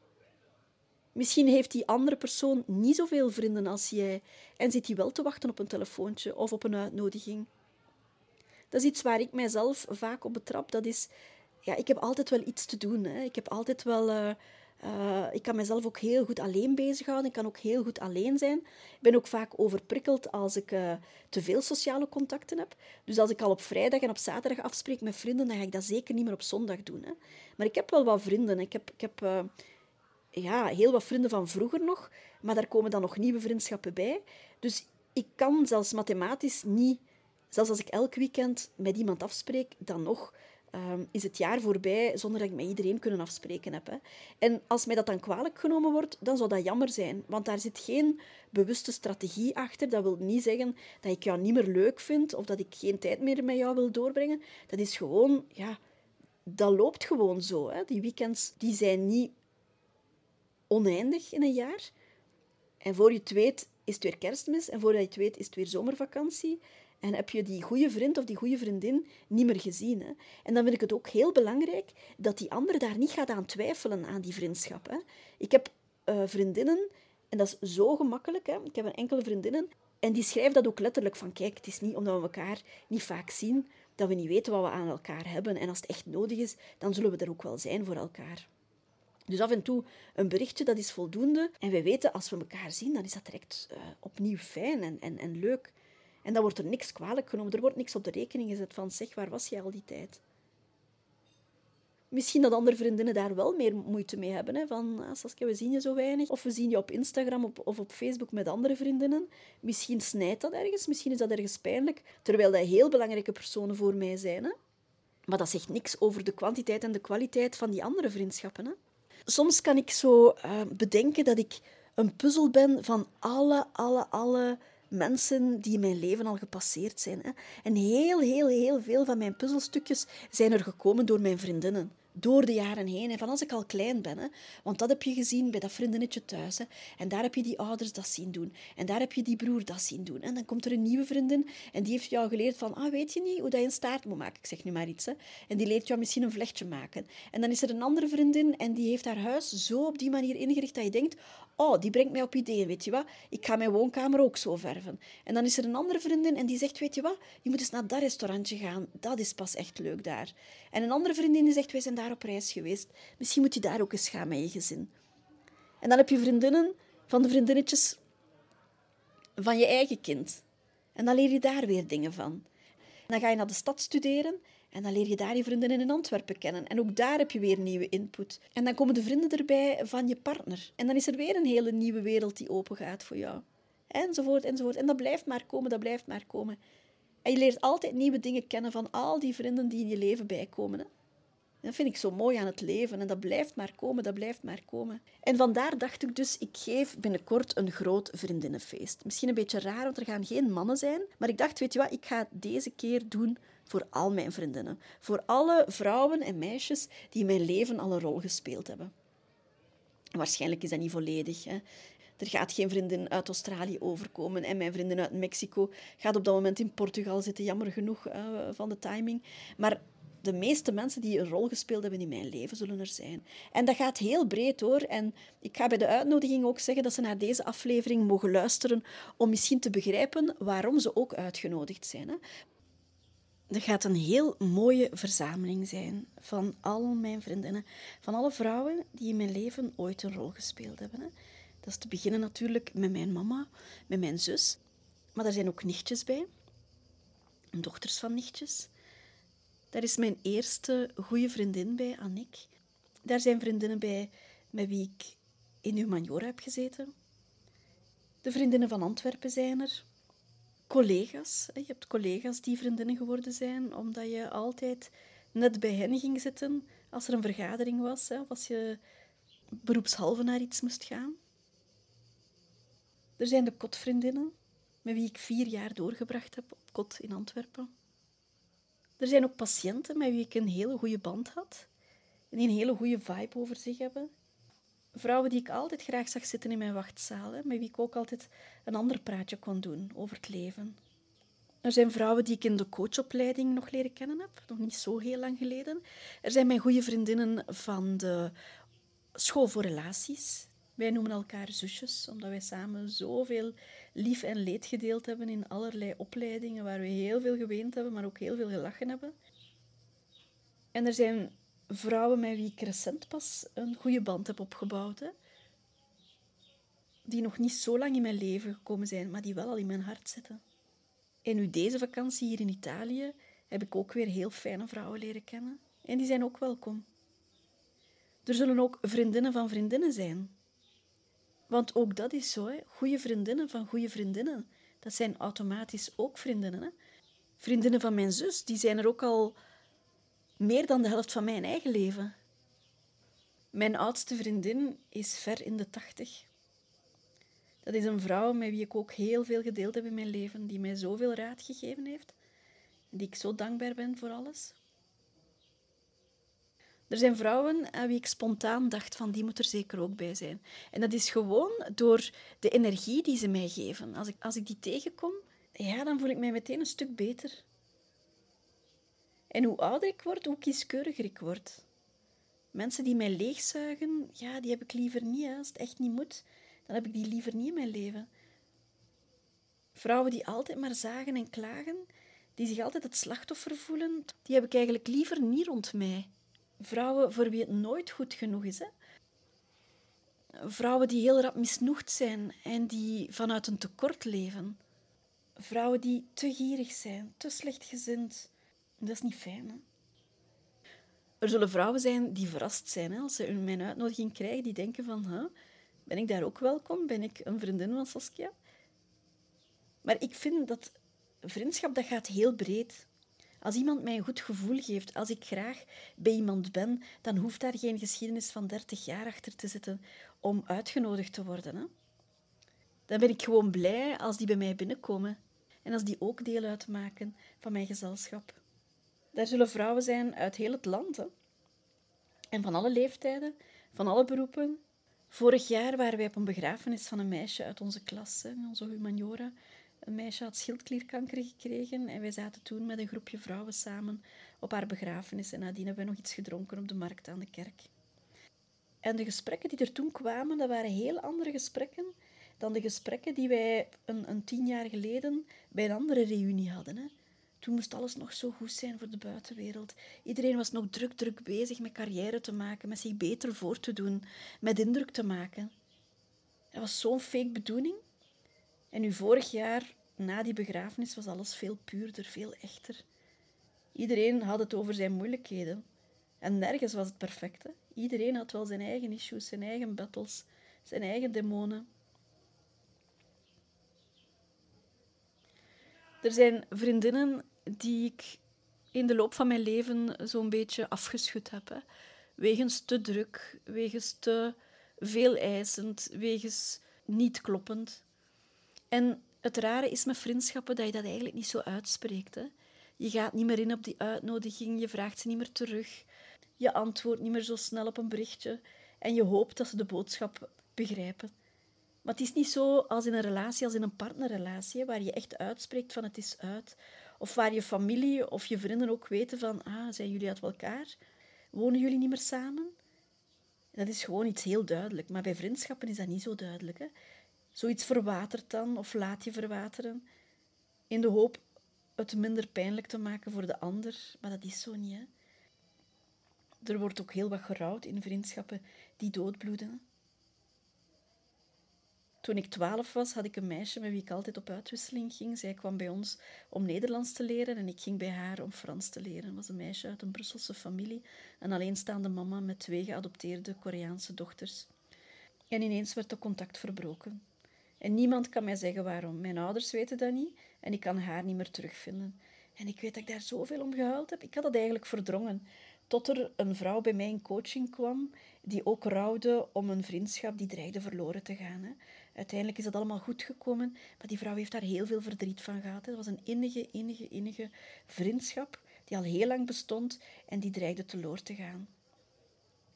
S1: Misschien heeft die andere persoon niet zoveel vrienden als jij en zit hij wel te wachten op een telefoontje of op een uitnodiging. Dat is iets waar ik mijzelf vaak op betrap. Dat is, ja, ik heb altijd wel iets te doen. Hè. Ik heb altijd wel uh, uh, ik kan mezelf ook heel goed alleen bezighouden. Ik kan ook heel goed alleen zijn. Ik ben ook vaak overprikkeld als ik uh, te veel sociale contacten heb. Dus als ik al op vrijdag en op zaterdag afspreek met vrienden, dan ga ik dat zeker niet meer op zondag doen. Hè. Maar ik heb wel wat vrienden. Ik heb, ik heb ja, heel wat vrienden van vroeger nog, maar daar komen dan nog nieuwe vriendschappen bij. Dus ik kan zelfs mathematisch niet, zelfs als ik elk weekend met iemand afspreek, dan nog Ehm, is het jaar voorbij zonder dat ik met iedereen kunnen afspreken heb. Hè. En als mij dat dan kwalijk genomen wordt, dan zou dat jammer zijn. Want daar zit geen bewuste strategie achter. Dat wil niet zeggen dat ik jou niet meer leuk vind of dat ik geen tijd meer met jou wil doorbrengen. Dat is gewoon, ja, dat loopt gewoon zo. Hè. Die weekends die zijn niet oneindig in een jaar. En voor je het weet is het weer kerstmis en voordat je het weet is het weer zomervakantie. En heb je die goede vriend of die goede vriendin niet meer gezien. Hè? En dan vind ik het ook heel belangrijk dat die andere daar niet gaat aan twijfelen aan die vriendschap. Hè? Ik heb uh, vriendinnen, en dat is zo gemakkelijk. Hè? Ik heb een enkele vriendinnen, en die schrijft dat ook letterlijk van kijk, het is niet omdat we elkaar niet vaak zien, dat we niet weten wat we aan elkaar hebben. En als het echt nodig is, dan zullen we er ook wel zijn voor elkaar. Dus af en toe een berichtje, dat is voldoende. En wij weten, als we elkaar zien, dan is dat direct uh, opnieuw fijn en, en, en leuk. En dan wordt er niks kwalijk genomen. Er wordt niks op de rekening gezet van zeg, waar was jij al die tijd? Misschien dat andere vriendinnen daar wel meer moeite mee hebben. Hè? Van, ah, Saskia, we zien je zo weinig. Of we zien je op Instagram of op Facebook met andere vriendinnen. Misschien snijdt dat ergens. Misschien is dat ergens pijnlijk. Terwijl dat heel belangrijke personen voor mij zijn. Hè? Maar dat zegt niks over de kwantiteit en de kwaliteit van die andere vriendschappen. Hè? Soms kan ik zo uh, bedenken dat ik een puzzel ben van alle, alle, alle mensen die in mijn leven al gepasseerd zijn. Hè. En heel, heel, heel veel van mijn puzzelstukjes zijn er gekomen door mijn vriendinnen door de jaren heen. En van als ik al klein ben. Hè, want dat heb je gezien bij dat vriendinnetje thuis. Hè, en daar heb je die ouders dat zien doen. En daar heb je die broer dat zien doen. En dan komt er een nieuwe vriendin en die heeft jou geleerd van, ah, weet je niet hoe dat je een staart moet maken? Ik zeg nu maar iets. Hè. En die leert jou misschien een vlechtje maken. En dan is er een andere vriendin en die heeft haar huis zo op die manier ingericht dat je denkt, oh, die brengt mij op ideeën, weet je wat? Ik ga mijn woonkamer ook zo verven. En dan is er een andere vriendin en die zegt, weet je wat? Je moet eens naar dat restaurantje gaan. Dat is pas echt leuk daar. En een andere vriendin zegt, wij zijn daar op reis geweest. Misschien moet je daar ook eens gaan met je gezin. En dan heb je vriendinnen van de vriendinnetjes van je eigen kind. En dan leer je daar weer dingen van. Dan ga je naar de stad studeren en dan leer je daar je vriendinnen in Antwerpen kennen. En ook daar heb je weer nieuwe input. En dan komen de vrienden erbij van je partner. En dan is er weer een hele nieuwe wereld die open gaat voor jou. Enzovoort, enzovoort. En dat blijft maar komen, dat blijft maar komen. En je leert altijd nieuwe dingen kennen van al die vrienden die in je leven bijkomen. Dat vind ik zo mooi aan het leven. En dat blijft maar komen, dat blijft maar komen. En vandaar dacht ik dus, ik geef binnenkort een groot vriendinnenfeest. Misschien een beetje raar, want er gaan geen mannen zijn. Maar ik dacht, weet je wat, ik ga deze keer doen voor al mijn vriendinnen. Voor alle vrouwen en meisjes die in mijn leven al een rol gespeeld hebben. Waarschijnlijk is dat niet volledig. Hè. Er gaat geen vriendin uit Australië overkomen en mijn vriendin uit Mexico gaat op dat moment in Portugal zitten, jammer genoeg uh, van de timing. Maar de meeste mensen die een rol gespeeld hebben in mijn leven zullen er zijn. En dat gaat heel breed hoor. En ik ga bij de uitnodiging ook zeggen dat ze naar deze aflevering mogen luisteren om misschien te begrijpen waarom ze ook uitgenodigd zijn. Hè. Dat gaat een heel mooie verzameling zijn van al mijn vriendinnen, van alle vrouwen die in mijn leven ooit een rol gespeeld hebben. Hè. Dat is te beginnen natuurlijk met mijn mama, met mijn zus, maar er zijn ook nichtjes bij, dochters van nichtjes. Daar is mijn eerste goede vriendin bij, Annick. Daar zijn vriendinnen bij met wie ik in Humaniora heb gezeten. De vriendinnen van Antwerpen zijn er. Collega's. Je hebt collega's die vriendinnen geworden zijn, omdat je altijd net bij hen ging zitten als er een vergadering was, of als je beroepshalve naar iets moest gaan. Er zijn de kotvriendinnen, met wie ik vier jaar doorgebracht heb op kot in Antwerpen. Er zijn ook patiënten met wie ik een hele goede band had en die een hele goede vibe over zich hebben. Vrouwen die ik altijd graag zag zitten in mijn wachtzaal, met wie ik ook altijd een ander praatje kon doen over het leven. Er zijn vrouwen die ik in de coachopleiding nog leren kennen heb, nog niet zo heel lang geleden. Er zijn mijn goede vriendinnen van de school voor relaties. Wij noemen elkaar zusjes, omdat wij samen zoveel lief en leed gedeeld hebben in allerlei opleidingen waar we heel veel geweend hebben, maar ook heel veel gelachen hebben. En er zijn vrouwen met wie ik recent pas een goede band heb opgebouwd. Hè? Die nog niet zo lang in mijn leven gekomen zijn, maar die wel al in mijn hart zitten. En nu deze vakantie hier in Italië heb ik ook weer heel fijne vrouwen leren kennen. En die zijn ook welkom. Er zullen ook vriendinnen van vriendinnen zijn. Want ook dat is zo. Hè. Goede vriendinnen van goede vriendinnen. Dat zijn automatisch ook vriendinnen. Hè. Vriendinnen van mijn zus, die zijn er ook al meer dan de helft van mijn eigen leven. Mijn oudste vriendin is ver in de tachtig. Dat is een vrouw met wie ik ook heel veel gedeeld heb in mijn leven, die mij zoveel raad gegeven heeft, en die ik zo dankbaar ben voor alles. Er zijn vrouwen aan wie ik spontaan dacht van die moet er zeker ook bij zijn. En dat is gewoon door de energie die ze mij geven. Als ik, als ik die tegenkom, ja, dan voel ik mij meteen een stuk beter. En hoe ouder ik word, hoe kieskeuriger ik word. Mensen die mij leegzuigen, ja, die heb ik liever niet. Als het echt niet moet, dan heb ik die liever niet in mijn leven. Vrouwen die altijd maar zagen en klagen, die zich altijd het slachtoffer voelen, die heb ik eigenlijk liever niet rond mij. Vrouwen voor wie het nooit goed genoeg is. Hè? Vrouwen die heel rap misnoegd zijn en die vanuit een tekort leven. Vrouwen die te gierig zijn, te slechtgezind. Dat is niet fijn. Hè? Er zullen vrouwen zijn die verrast zijn als ze mijn uitnodiging krijgen, die denken van, ben ik daar ook welkom? Ben ik een vriendin van Saskia? Maar ik vind dat vriendschap dat gaat heel breed. Als iemand mij een goed gevoel geeft, als ik graag bij iemand ben, dan hoeft daar geen geschiedenis van 30 jaar achter te zitten om uitgenodigd te worden. Hè? Dan ben ik gewoon blij als die bij mij binnenkomen en als die ook deel uitmaken van mijn gezelschap. Daar zullen vrouwen zijn uit heel het land hè? en van alle leeftijden, van alle beroepen. Vorig jaar waren wij op een begrafenis van een meisje uit onze klas, hè, onze humaniora. Een meisje had schildklierkanker gekregen en wij zaten toen met een groepje vrouwen samen op haar begrafenis. En nadien hebben we nog iets gedronken op de markt aan de kerk. En de gesprekken die er toen kwamen, dat waren heel andere gesprekken dan de gesprekken die wij een, een tien jaar geleden bij een andere reunie hadden. Hè. Toen moest alles nog zo goed zijn voor de buitenwereld. Iedereen was nog druk, druk bezig met carrière te maken, met zich beter voor te doen, met indruk te maken. Dat was zo'n fake bedoeling. En nu vorig jaar, na die begrafenis, was alles veel puurder, veel echter. Iedereen had het over zijn moeilijkheden. En nergens was het perfect. Iedereen had wel zijn eigen issues, zijn eigen battles, zijn eigen demonen. Er zijn vriendinnen die ik in de loop van mijn leven zo'n beetje afgeschud heb. Hè. Wegens te druk, wegens te veel eisend, wegens niet kloppend. En het rare is met vriendschappen dat je dat eigenlijk niet zo uitspreekt. Hè. Je gaat niet meer in op die uitnodiging, je vraagt ze niet meer terug, je antwoordt niet meer zo snel op een berichtje en je hoopt dat ze de boodschap begrijpen. Maar het is niet zo als in een relatie, als in een partnerrelatie, waar je echt uitspreekt van het is uit. Of waar je familie of je vrienden ook weten van, ah, zijn jullie uit elkaar? Wonen jullie niet meer samen? Dat is gewoon iets heel duidelijk. Maar bij vriendschappen is dat niet zo duidelijk. Hè? Zoiets verwatert dan of laat je verwateren in de hoop het minder pijnlijk te maken voor de ander. Maar dat is zo niet. Hè? Er wordt ook heel wat gerouwd in vriendschappen die doodbloeden. Toen ik twaalf was, had ik een meisje met wie ik altijd op uitwisseling ging. Zij kwam bij ons om Nederlands te leren en ik ging bij haar om Frans te leren. Het was een meisje uit een Brusselse familie, een alleenstaande mama met twee geadopteerde Koreaanse dochters. En ineens werd de contact verbroken. En niemand kan mij zeggen waarom. Mijn ouders weten dat niet en ik kan haar niet meer terugvinden. En ik weet dat ik daar zoveel om gehuild heb. Ik had dat eigenlijk verdrongen. Tot er een vrouw bij mij in coaching kwam, die ook rouwde om een vriendschap die dreigde verloren te gaan. Hè. Uiteindelijk is dat allemaal goed gekomen, maar die vrouw heeft daar heel veel verdriet van gehad. Het was een innige, innige, innige vriendschap die al heel lang bestond en die dreigde teloor te gaan.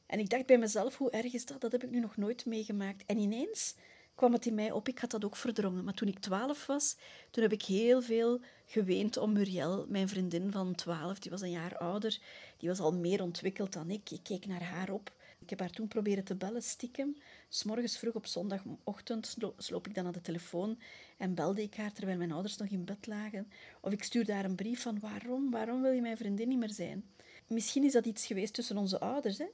S1: En ik dacht bij mezelf, hoe erg is dat? Dat heb ik nu nog nooit meegemaakt. En ineens kwam het in mij op, ik had dat ook verdrongen. Maar toen ik twaalf was, toen heb ik heel veel geweend om Muriel, mijn vriendin van twaalf. Die was een jaar ouder, die was al meer ontwikkeld dan ik. Ik keek naar haar op. Ik heb haar toen proberen te bellen, stiekem. S'morgens vroeg op zondagochtend sloop ik dan naar de telefoon en belde ik haar terwijl mijn ouders nog in bed lagen. Of ik stuurde haar een brief van waarom, waarom wil je mijn vriendin niet meer zijn? Misschien is dat iets geweest tussen onze ouders, hè?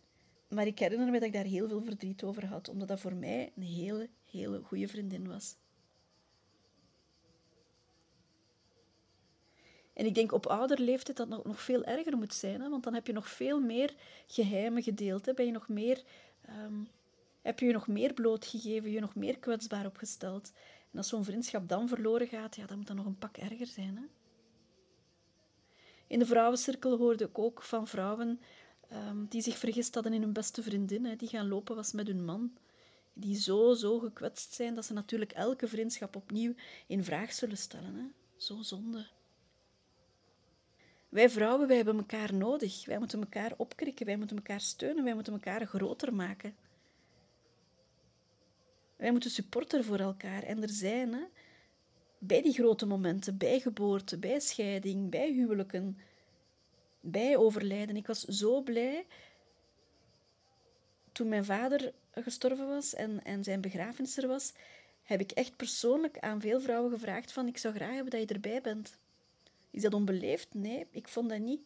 S1: Maar ik herinner me dat ik daar heel veel verdriet over had, omdat dat voor mij een hele, hele goede vriendin was. En ik denk op ouder leeftijd dat nog veel erger moet zijn, hè? want dan heb je nog veel meer geheimen gedeeld. Hè? Ben je nog meer, um, heb je je nog meer blootgegeven, je nog meer kwetsbaar opgesteld. En als zo'n vriendschap dan verloren gaat, ja, dan moet dat nog een pak erger zijn. Hè? In de vrouwencirkel hoorde ik ook van vrouwen um, die zich vergist hadden in hun beste vriendin, hè, die gaan lopen was met hun man. Die zo, zo gekwetst zijn dat ze natuurlijk elke vriendschap opnieuw in vraag zullen stellen. Hè. Zo zonde. Wij vrouwen, wij hebben elkaar nodig. Wij moeten elkaar opkrikken, wij moeten elkaar steunen, wij moeten elkaar groter maken. Wij moeten supporter voor elkaar en er zijn. Hè, bij die grote momenten, bij geboorte, bij scheiding, bij huwelijken, bij overlijden. Ik was zo blij toen mijn vader gestorven was en, en zijn begrafenis er was, heb ik echt persoonlijk aan veel vrouwen gevraagd van ik zou graag hebben dat je erbij bent. Is dat onbeleefd? Nee, ik vond dat niet.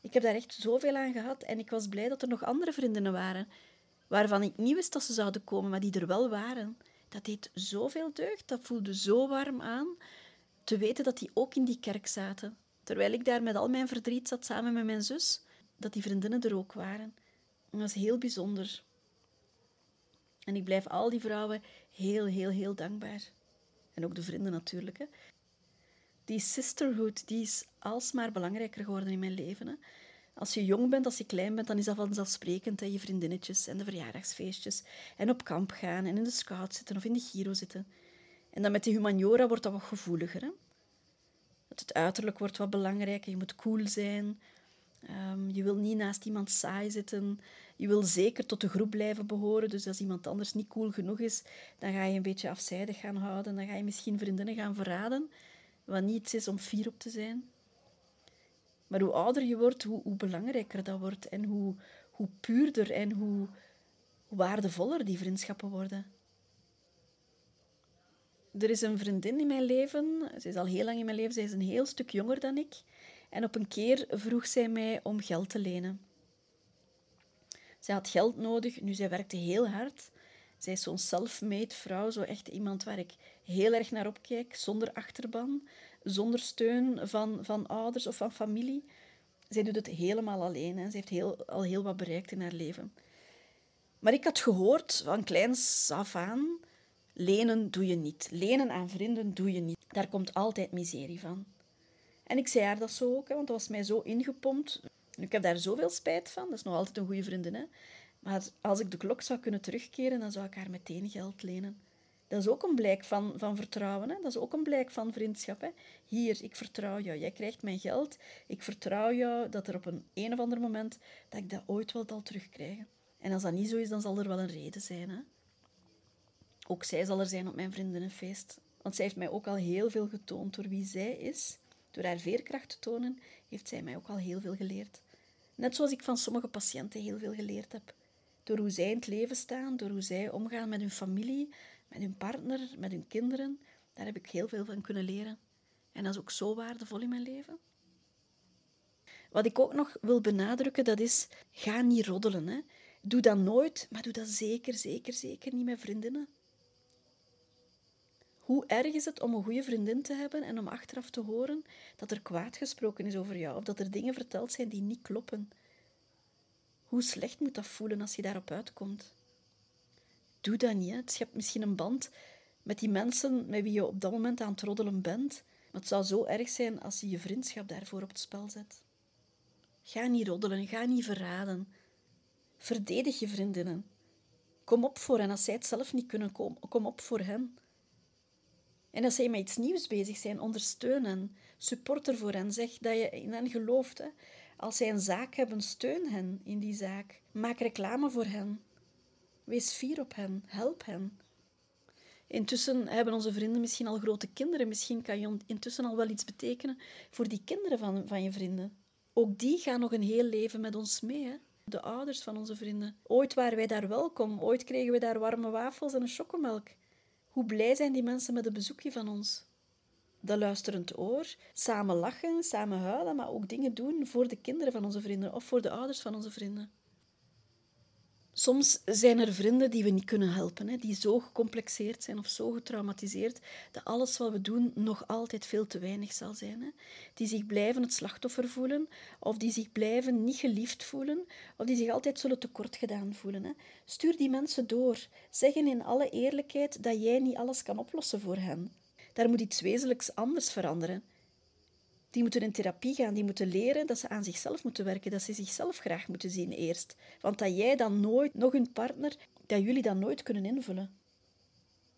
S1: Ik heb daar echt zoveel aan gehad en ik was blij dat er nog andere vriendinnen waren, waarvan ik niet wist dat ze zouden komen, maar die er wel waren. Dat deed zoveel deugd, dat voelde zo warm aan, te weten dat die ook in die kerk zaten. Terwijl ik daar met al mijn verdriet zat samen met mijn zus, dat die vriendinnen er ook waren. Dat was heel bijzonder. En ik blijf al die vrouwen heel, heel, heel dankbaar. En ook de vrienden natuurlijk. Hè. Die sisterhood die is alsmaar belangrijker geworden in mijn leven. Hè. Als je jong bent, als je klein bent, dan is dat vanzelfsprekend. Hè. Je vriendinnetjes en de verjaardagsfeestjes. En op kamp gaan en in de scout zitten of in de Giro zitten. En dan met de humaniora wordt dat wat gevoeliger. Hè. Het uiterlijk wordt wat belangrijker. Je moet cool zijn. Um, je wil niet naast iemand saai zitten. Je wil zeker tot de groep blijven behoren. Dus als iemand anders niet cool genoeg is, dan ga je een beetje afzijdig gaan houden. Dan ga je misschien vriendinnen gaan verraden. Wat niet is om fier op te zijn. Maar hoe ouder je wordt, hoe, hoe belangrijker dat wordt. En hoe, hoe puurder en hoe, hoe waardevoller die vriendschappen worden. Er is een vriendin in mijn leven. Ze is al heel lang in mijn leven. Zij is een heel stuk jonger dan ik. En op een keer vroeg zij mij om geld te lenen. Zij had geld nodig, nu zij werkte heel hard. Zij is zo'n self-made vrouw, zo echt iemand waar ik heel erg naar opkijk, zonder achterban, zonder steun van, van ouders of van familie. Zij doet het helemaal alleen en ze heeft heel, al heel wat bereikt in haar leven. Maar ik had gehoord van kleins af aan, lenen doe je niet. Lenen aan vrienden doe je niet. Daar komt altijd miserie van. En ik zei haar dat zo ook, want dat was mij zo ingepompt. Ik heb daar zoveel spijt van. Dat is nog altijd een goede vriendin. Hè? Maar als ik de klok zou kunnen terugkeren, dan zou ik haar meteen geld lenen. Dat is ook een blijk van, van vertrouwen. Hè? Dat is ook een blijk van vriendschap. Hè? Hier, ik vertrouw jou. Jij krijgt mijn geld. Ik vertrouw jou dat er op een een of ander moment dat ik dat ooit wel zal terugkrijgen. En als dat niet zo is, dan zal er wel een reden zijn. Hè? Ook zij zal er zijn op mijn vriendinnenfeest. Want zij heeft mij ook al heel veel getoond door wie zij is. Door haar veerkracht te tonen, heeft zij mij ook al heel veel geleerd. Net zoals ik van sommige patiënten heel veel geleerd heb. Door hoe zij in het leven staan, door hoe zij omgaan met hun familie, met hun partner, met hun kinderen. Daar heb ik heel veel van kunnen leren. En dat is ook zo waardevol in mijn leven. Wat ik ook nog wil benadrukken, dat is, ga niet roddelen. Hè. Doe dat nooit, maar doe dat zeker, zeker, zeker niet met vriendinnen. Hoe erg is het om een goede vriendin te hebben en om achteraf te horen dat er kwaad gesproken is over jou of dat er dingen verteld zijn die niet kloppen? Hoe slecht moet dat voelen als je daarop uitkomt? Doe dat niet. Hè. Het misschien een band met die mensen met wie je op dat moment aan het roddelen bent. Maar het zou zo erg zijn als je je vriendschap daarvoor op het spel zet. Ga niet roddelen, ga niet verraden. Verdedig je vriendinnen. Kom op voor hen als zij het zelf niet kunnen, kom, kom op voor hen. En als zij met iets nieuws bezig zijn, ondersteun hen. Supporter voor hen. Zeg dat je in hen gelooft. Hè. Als zij een zaak hebben, steun hen in die zaak. Maak reclame voor hen. Wees fier op hen. Help hen. Intussen hebben onze vrienden misschien al grote kinderen. Misschien kan je intussen al wel iets betekenen voor die kinderen van, van je vrienden. Ook die gaan nog een heel leven met ons mee. Hè? De ouders van onze vrienden. Ooit waren wij daar welkom. Ooit kregen we daar warme wafels en een chocomelk. Hoe blij zijn die mensen met een bezoekje van ons? Dat luisterend oor, samen lachen, samen huilen, maar ook dingen doen voor de kinderen van onze vrienden of voor de ouders van onze vrienden. Soms zijn er vrienden die we niet kunnen helpen, hè, die zo gecomplexeerd zijn of zo getraumatiseerd dat alles wat we doen nog altijd veel te weinig zal zijn. Hè. Die zich blijven het slachtoffer voelen, of die zich blijven niet geliefd voelen, of die zich altijd zullen tekort gedaan voelen. Hè. Stuur die mensen door. Zeg hen in alle eerlijkheid dat jij niet alles kan oplossen voor hen. Daar moet iets wezenlijks anders veranderen. Die moeten in therapie gaan, die moeten leren dat ze aan zichzelf moeten werken, dat ze zichzelf graag moeten zien eerst. Want dat jij dan nooit, nog hun partner, dat jullie dat nooit kunnen invullen.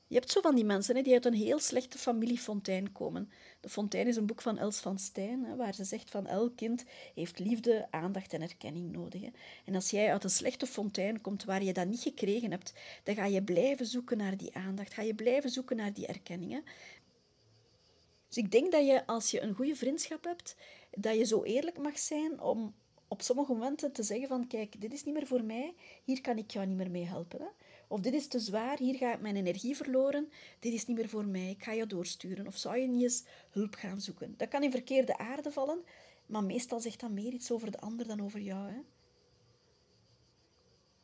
S1: Je hebt zo van die mensen hè, die uit een heel slechte familiefontein komen. De Fontein is een boek van Els van Stijn, hè, waar ze zegt van elk kind heeft liefde, aandacht en erkenning nodig. Hè. En als jij uit een slechte fontein komt waar je dat niet gekregen hebt, dan ga je blijven zoeken naar die aandacht, ga je blijven zoeken naar die erkenning. Dus ik denk dat je, als je een goede vriendschap hebt, dat je zo eerlijk mag zijn om op sommige momenten te zeggen van, kijk, dit is niet meer voor mij, hier kan ik jou niet meer mee helpen. Of dit is te zwaar, hier ga ik mijn energie verloren, dit is niet meer voor mij, ik ga je doorsturen. Of zou je niet eens hulp gaan zoeken? Dat kan in verkeerde aarde vallen, maar meestal zegt dat meer iets over de ander dan over jou. Hè?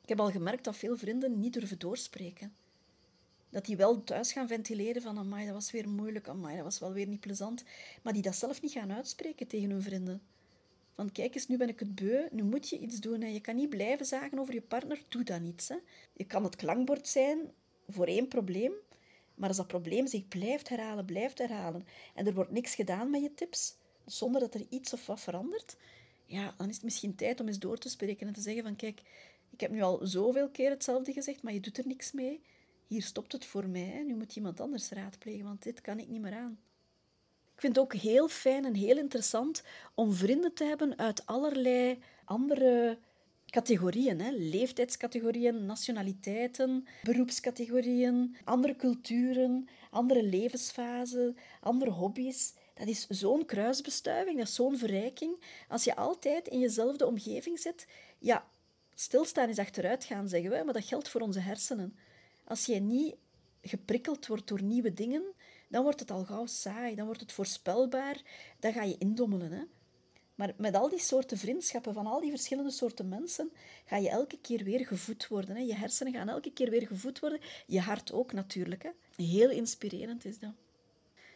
S1: Ik heb al gemerkt dat veel vrienden niet durven doorspreken dat die wel thuis gaan ventileren van amai, dat was weer moeilijk, dat was wel weer niet plezant, maar die dat zelf niet gaan uitspreken tegen hun vrienden. Van kijk eens, nu ben ik het beu, nu moet je iets doen. Hè. Je kan niet blijven zagen over je partner, doe dan iets. Hè. Je kan het klankbord zijn voor één probleem, Maar als dat probleem zich blijft herhalen, blijft herhalen en er wordt niks gedaan met je tips, zonder dat er iets of wat verandert, ja, dan is het misschien tijd om eens door te spreken en te zeggen van kijk, ik heb nu al zoveel keer hetzelfde gezegd, maar je doet er niks mee. Hier stopt het voor mij. Hè. Nu moet iemand anders raadplegen, want dit kan ik niet meer aan. Ik vind het ook heel fijn en heel interessant om vrienden te hebben uit allerlei andere categorieën. Hè. Leeftijdscategorieën, nationaliteiten, beroepscategorieën, andere culturen, andere levensfasen, andere hobby's. Dat is zo'n kruisbestuiving, dat is zo'n verrijking. Als je altijd in jezelfde omgeving zit, ja, stilstaan is achteruit gaan, zeggen we, maar dat geldt voor onze hersenen. Als jij niet geprikkeld wordt door nieuwe dingen, dan wordt het al gauw saai, dan wordt het voorspelbaar, dan ga je indommelen. Hè? Maar met al die soorten vriendschappen van al die verschillende soorten mensen, ga je elke keer weer gevoed worden. Hè? Je hersenen gaan elke keer weer gevoed worden, je hart ook natuurlijk. Hè? Heel inspirerend is dat.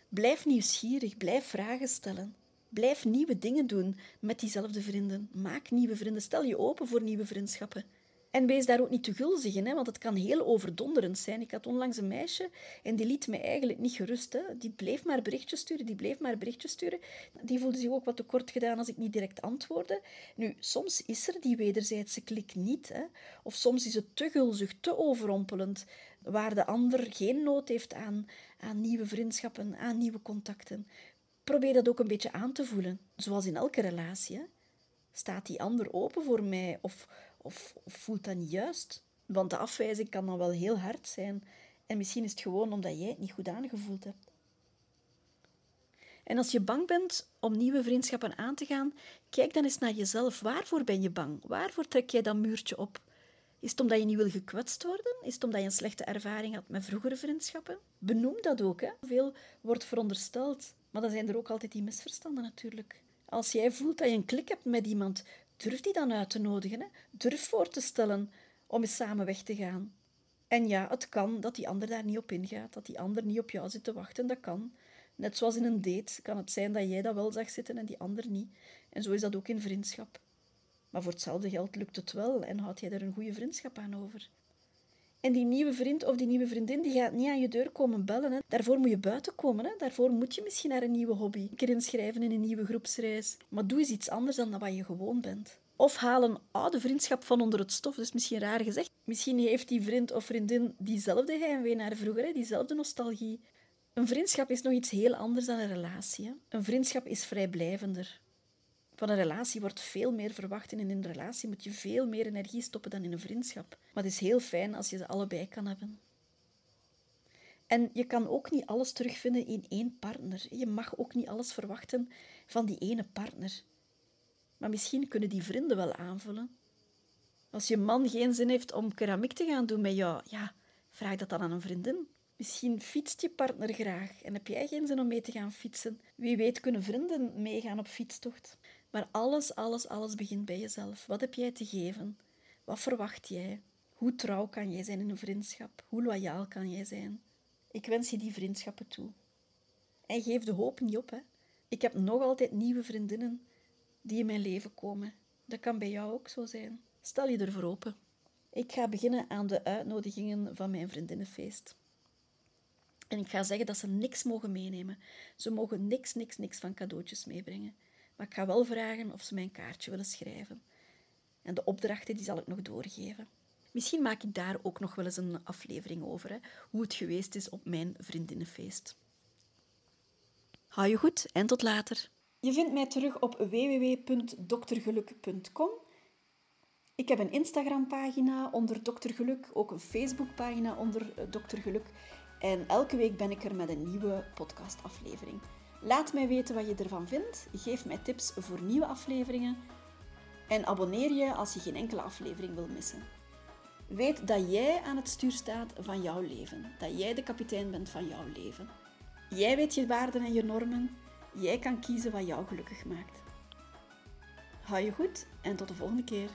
S1: Blijf nieuwsgierig, blijf vragen stellen. Blijf nieuwe dingen doen met diezelfde vrienden. Maak nieuwe vrienden. Stel je open voor nieuwe vriendschappen. En wees daar ook niet te gulzig in, hè, want het kan heel overdonderend zijn. Ik had onlangs een meisje en die liet mij eigenlijk niet gerust. Hè. Die bleef maar berichtjes sturen, die bleef maar berichtjes sturen. Die voelde zich ook wat tekort gedaan als ik niet direct antwoordde. Nu, soms is er die wederzijdse klik niet. Hè. Of soms is het te gulzig, te overrompelend, waar de ander geen nood heeft aan, aan nieuwe vriendschappen, aan nieuwe contacten. Probeer dat ook een beetje aan te voelen, zoals in elke relatie. Staat die ander open voor mij of, of, of voelt dat niet juist? Want de afwijzing kan dan wel heel hard zijn. En misschien is het gewoon omdat jij het niet goed aangevoeld hebt. En als je bang bent om nieuwe vriendschappen aan te gaan, kijk dan eens naar jezelf. Waarvoor ben je bang? Waarvoor trek jij dat muurtje op? Is het omdat je niet wil gekwetst worden? Is het omdat je een slechte ervaring had met vroegere vriendschappen? Benoem dat ook. Hè? Veel wordt verondersteld, maar dan zijn er ook altijd die misverstanden natuurlijk. Als jij voelt dat je een klik hebt met iemand, durf die dan uit te nodigen. Hè? Durf voor te stellen om eens samen weg te gaan. En ja, het kan dat die ander daar niet op ingaat, dat die ander niet op jou zit te wachten, dat kan. Net zoals in een date kan het zijn dat jij dat wel zag zitten en die ander niet. En zo is dat ook in vriendschap. Maar voor hetzelfde geld lukt het wel en houd jij er een goede vriendschap aan over. En die nieuwe vriend of die nieuwe vriendin die gaat niet aan je deur komen bellen. Hè. Daarvoor moet je buiten komen. Hè. Daarvoor moet je misschien naar een nieuwe hobby. Een keer inschrijven in een nieuwe groepsreis. Maar doe eens iets anders dan wat je gewoon bent. Of haal een oude vriendschap van onder het stof. Dat is misschien raar gezegd. Misschien heeft die vriend of vriendin diezelfde heimwee naar vroeger, hè. diezelfde nostalgie. Een vriendschap is nog iets heel anders dan een relatie. Een vriendschap is vrijblijvender. Van een relatie wordt veel meer verwacht en in een relatie moet je veel meer energie stoppen dan in een vriendschap. Maar het is heel fijn als je ze allebei kan hebben. En je kan ook niet alles terugvinden in één partner. Je mag ook niet alles verwachten van die ene partner. Maar misschien kunnen die vrienden wel aanvullen. Als je man geen zin heeft om keramiek te gaan doen met jou, ja, vraag dat dan aan een vriendin. Misschien fietst je partner graag en heb jij geen zin om mee te gaan fietsen. Wie weet kunnen vrienden meegaan op fietstocht. Maar alles, alles, alles begint bij jezelf. Wat heb jij te geven? Wat verwacht jij? Hoe trouw kan jij zijn in een vriendschap? Hoe loyaal kan jij zijn? Ik wens je die vriendschappen toe. En geef de hoop niet op. Hè. Ik heb nog altijd nieuwe vriendinnen die in mijn leven komen. Dat kan bij jou ook zo zijn. Stel je ervoor open. Ik ga beginnen aan de uitnodigingen van mijn vriendinnenfeest. En ik ga zeggen dat ze niks mogen meenemen. Ze mogen niks, niks, niks van cadeautjes meebrengen. Maar ik ga wel vragen of ze mijn kaartje willen schrijven. En de opdrachten die zal ik nog doorgeven. Misschien maak ik daar ook nog wel eens een aflevering over, hè, hoe het geweest is op mijn vriendinnenfeest. Hou je goed en tot later. Je vindt mij terug op www.doktergeluk.com. Ik heb een Instagram-pagina onder Dokter Geluk, ook een Facebook-pagina onder eh, Dokter Geluk. En elke week ben ik er met een nieuwe podcastaflevering. Laat mij weten wat je ervan vindt. Geef mij tips voor nieuwe afleveringen. En abonneer je als je geen enkele aflevering wil missen. Weet dat jij aan het stuur staat van jouw leven. Dat jij de kapitein bent van jouw leven. Jij weet je waarden en je normen. Jij kan kiezen wat jou gelukkig maakt. Hou je goed en tot de volgende keer.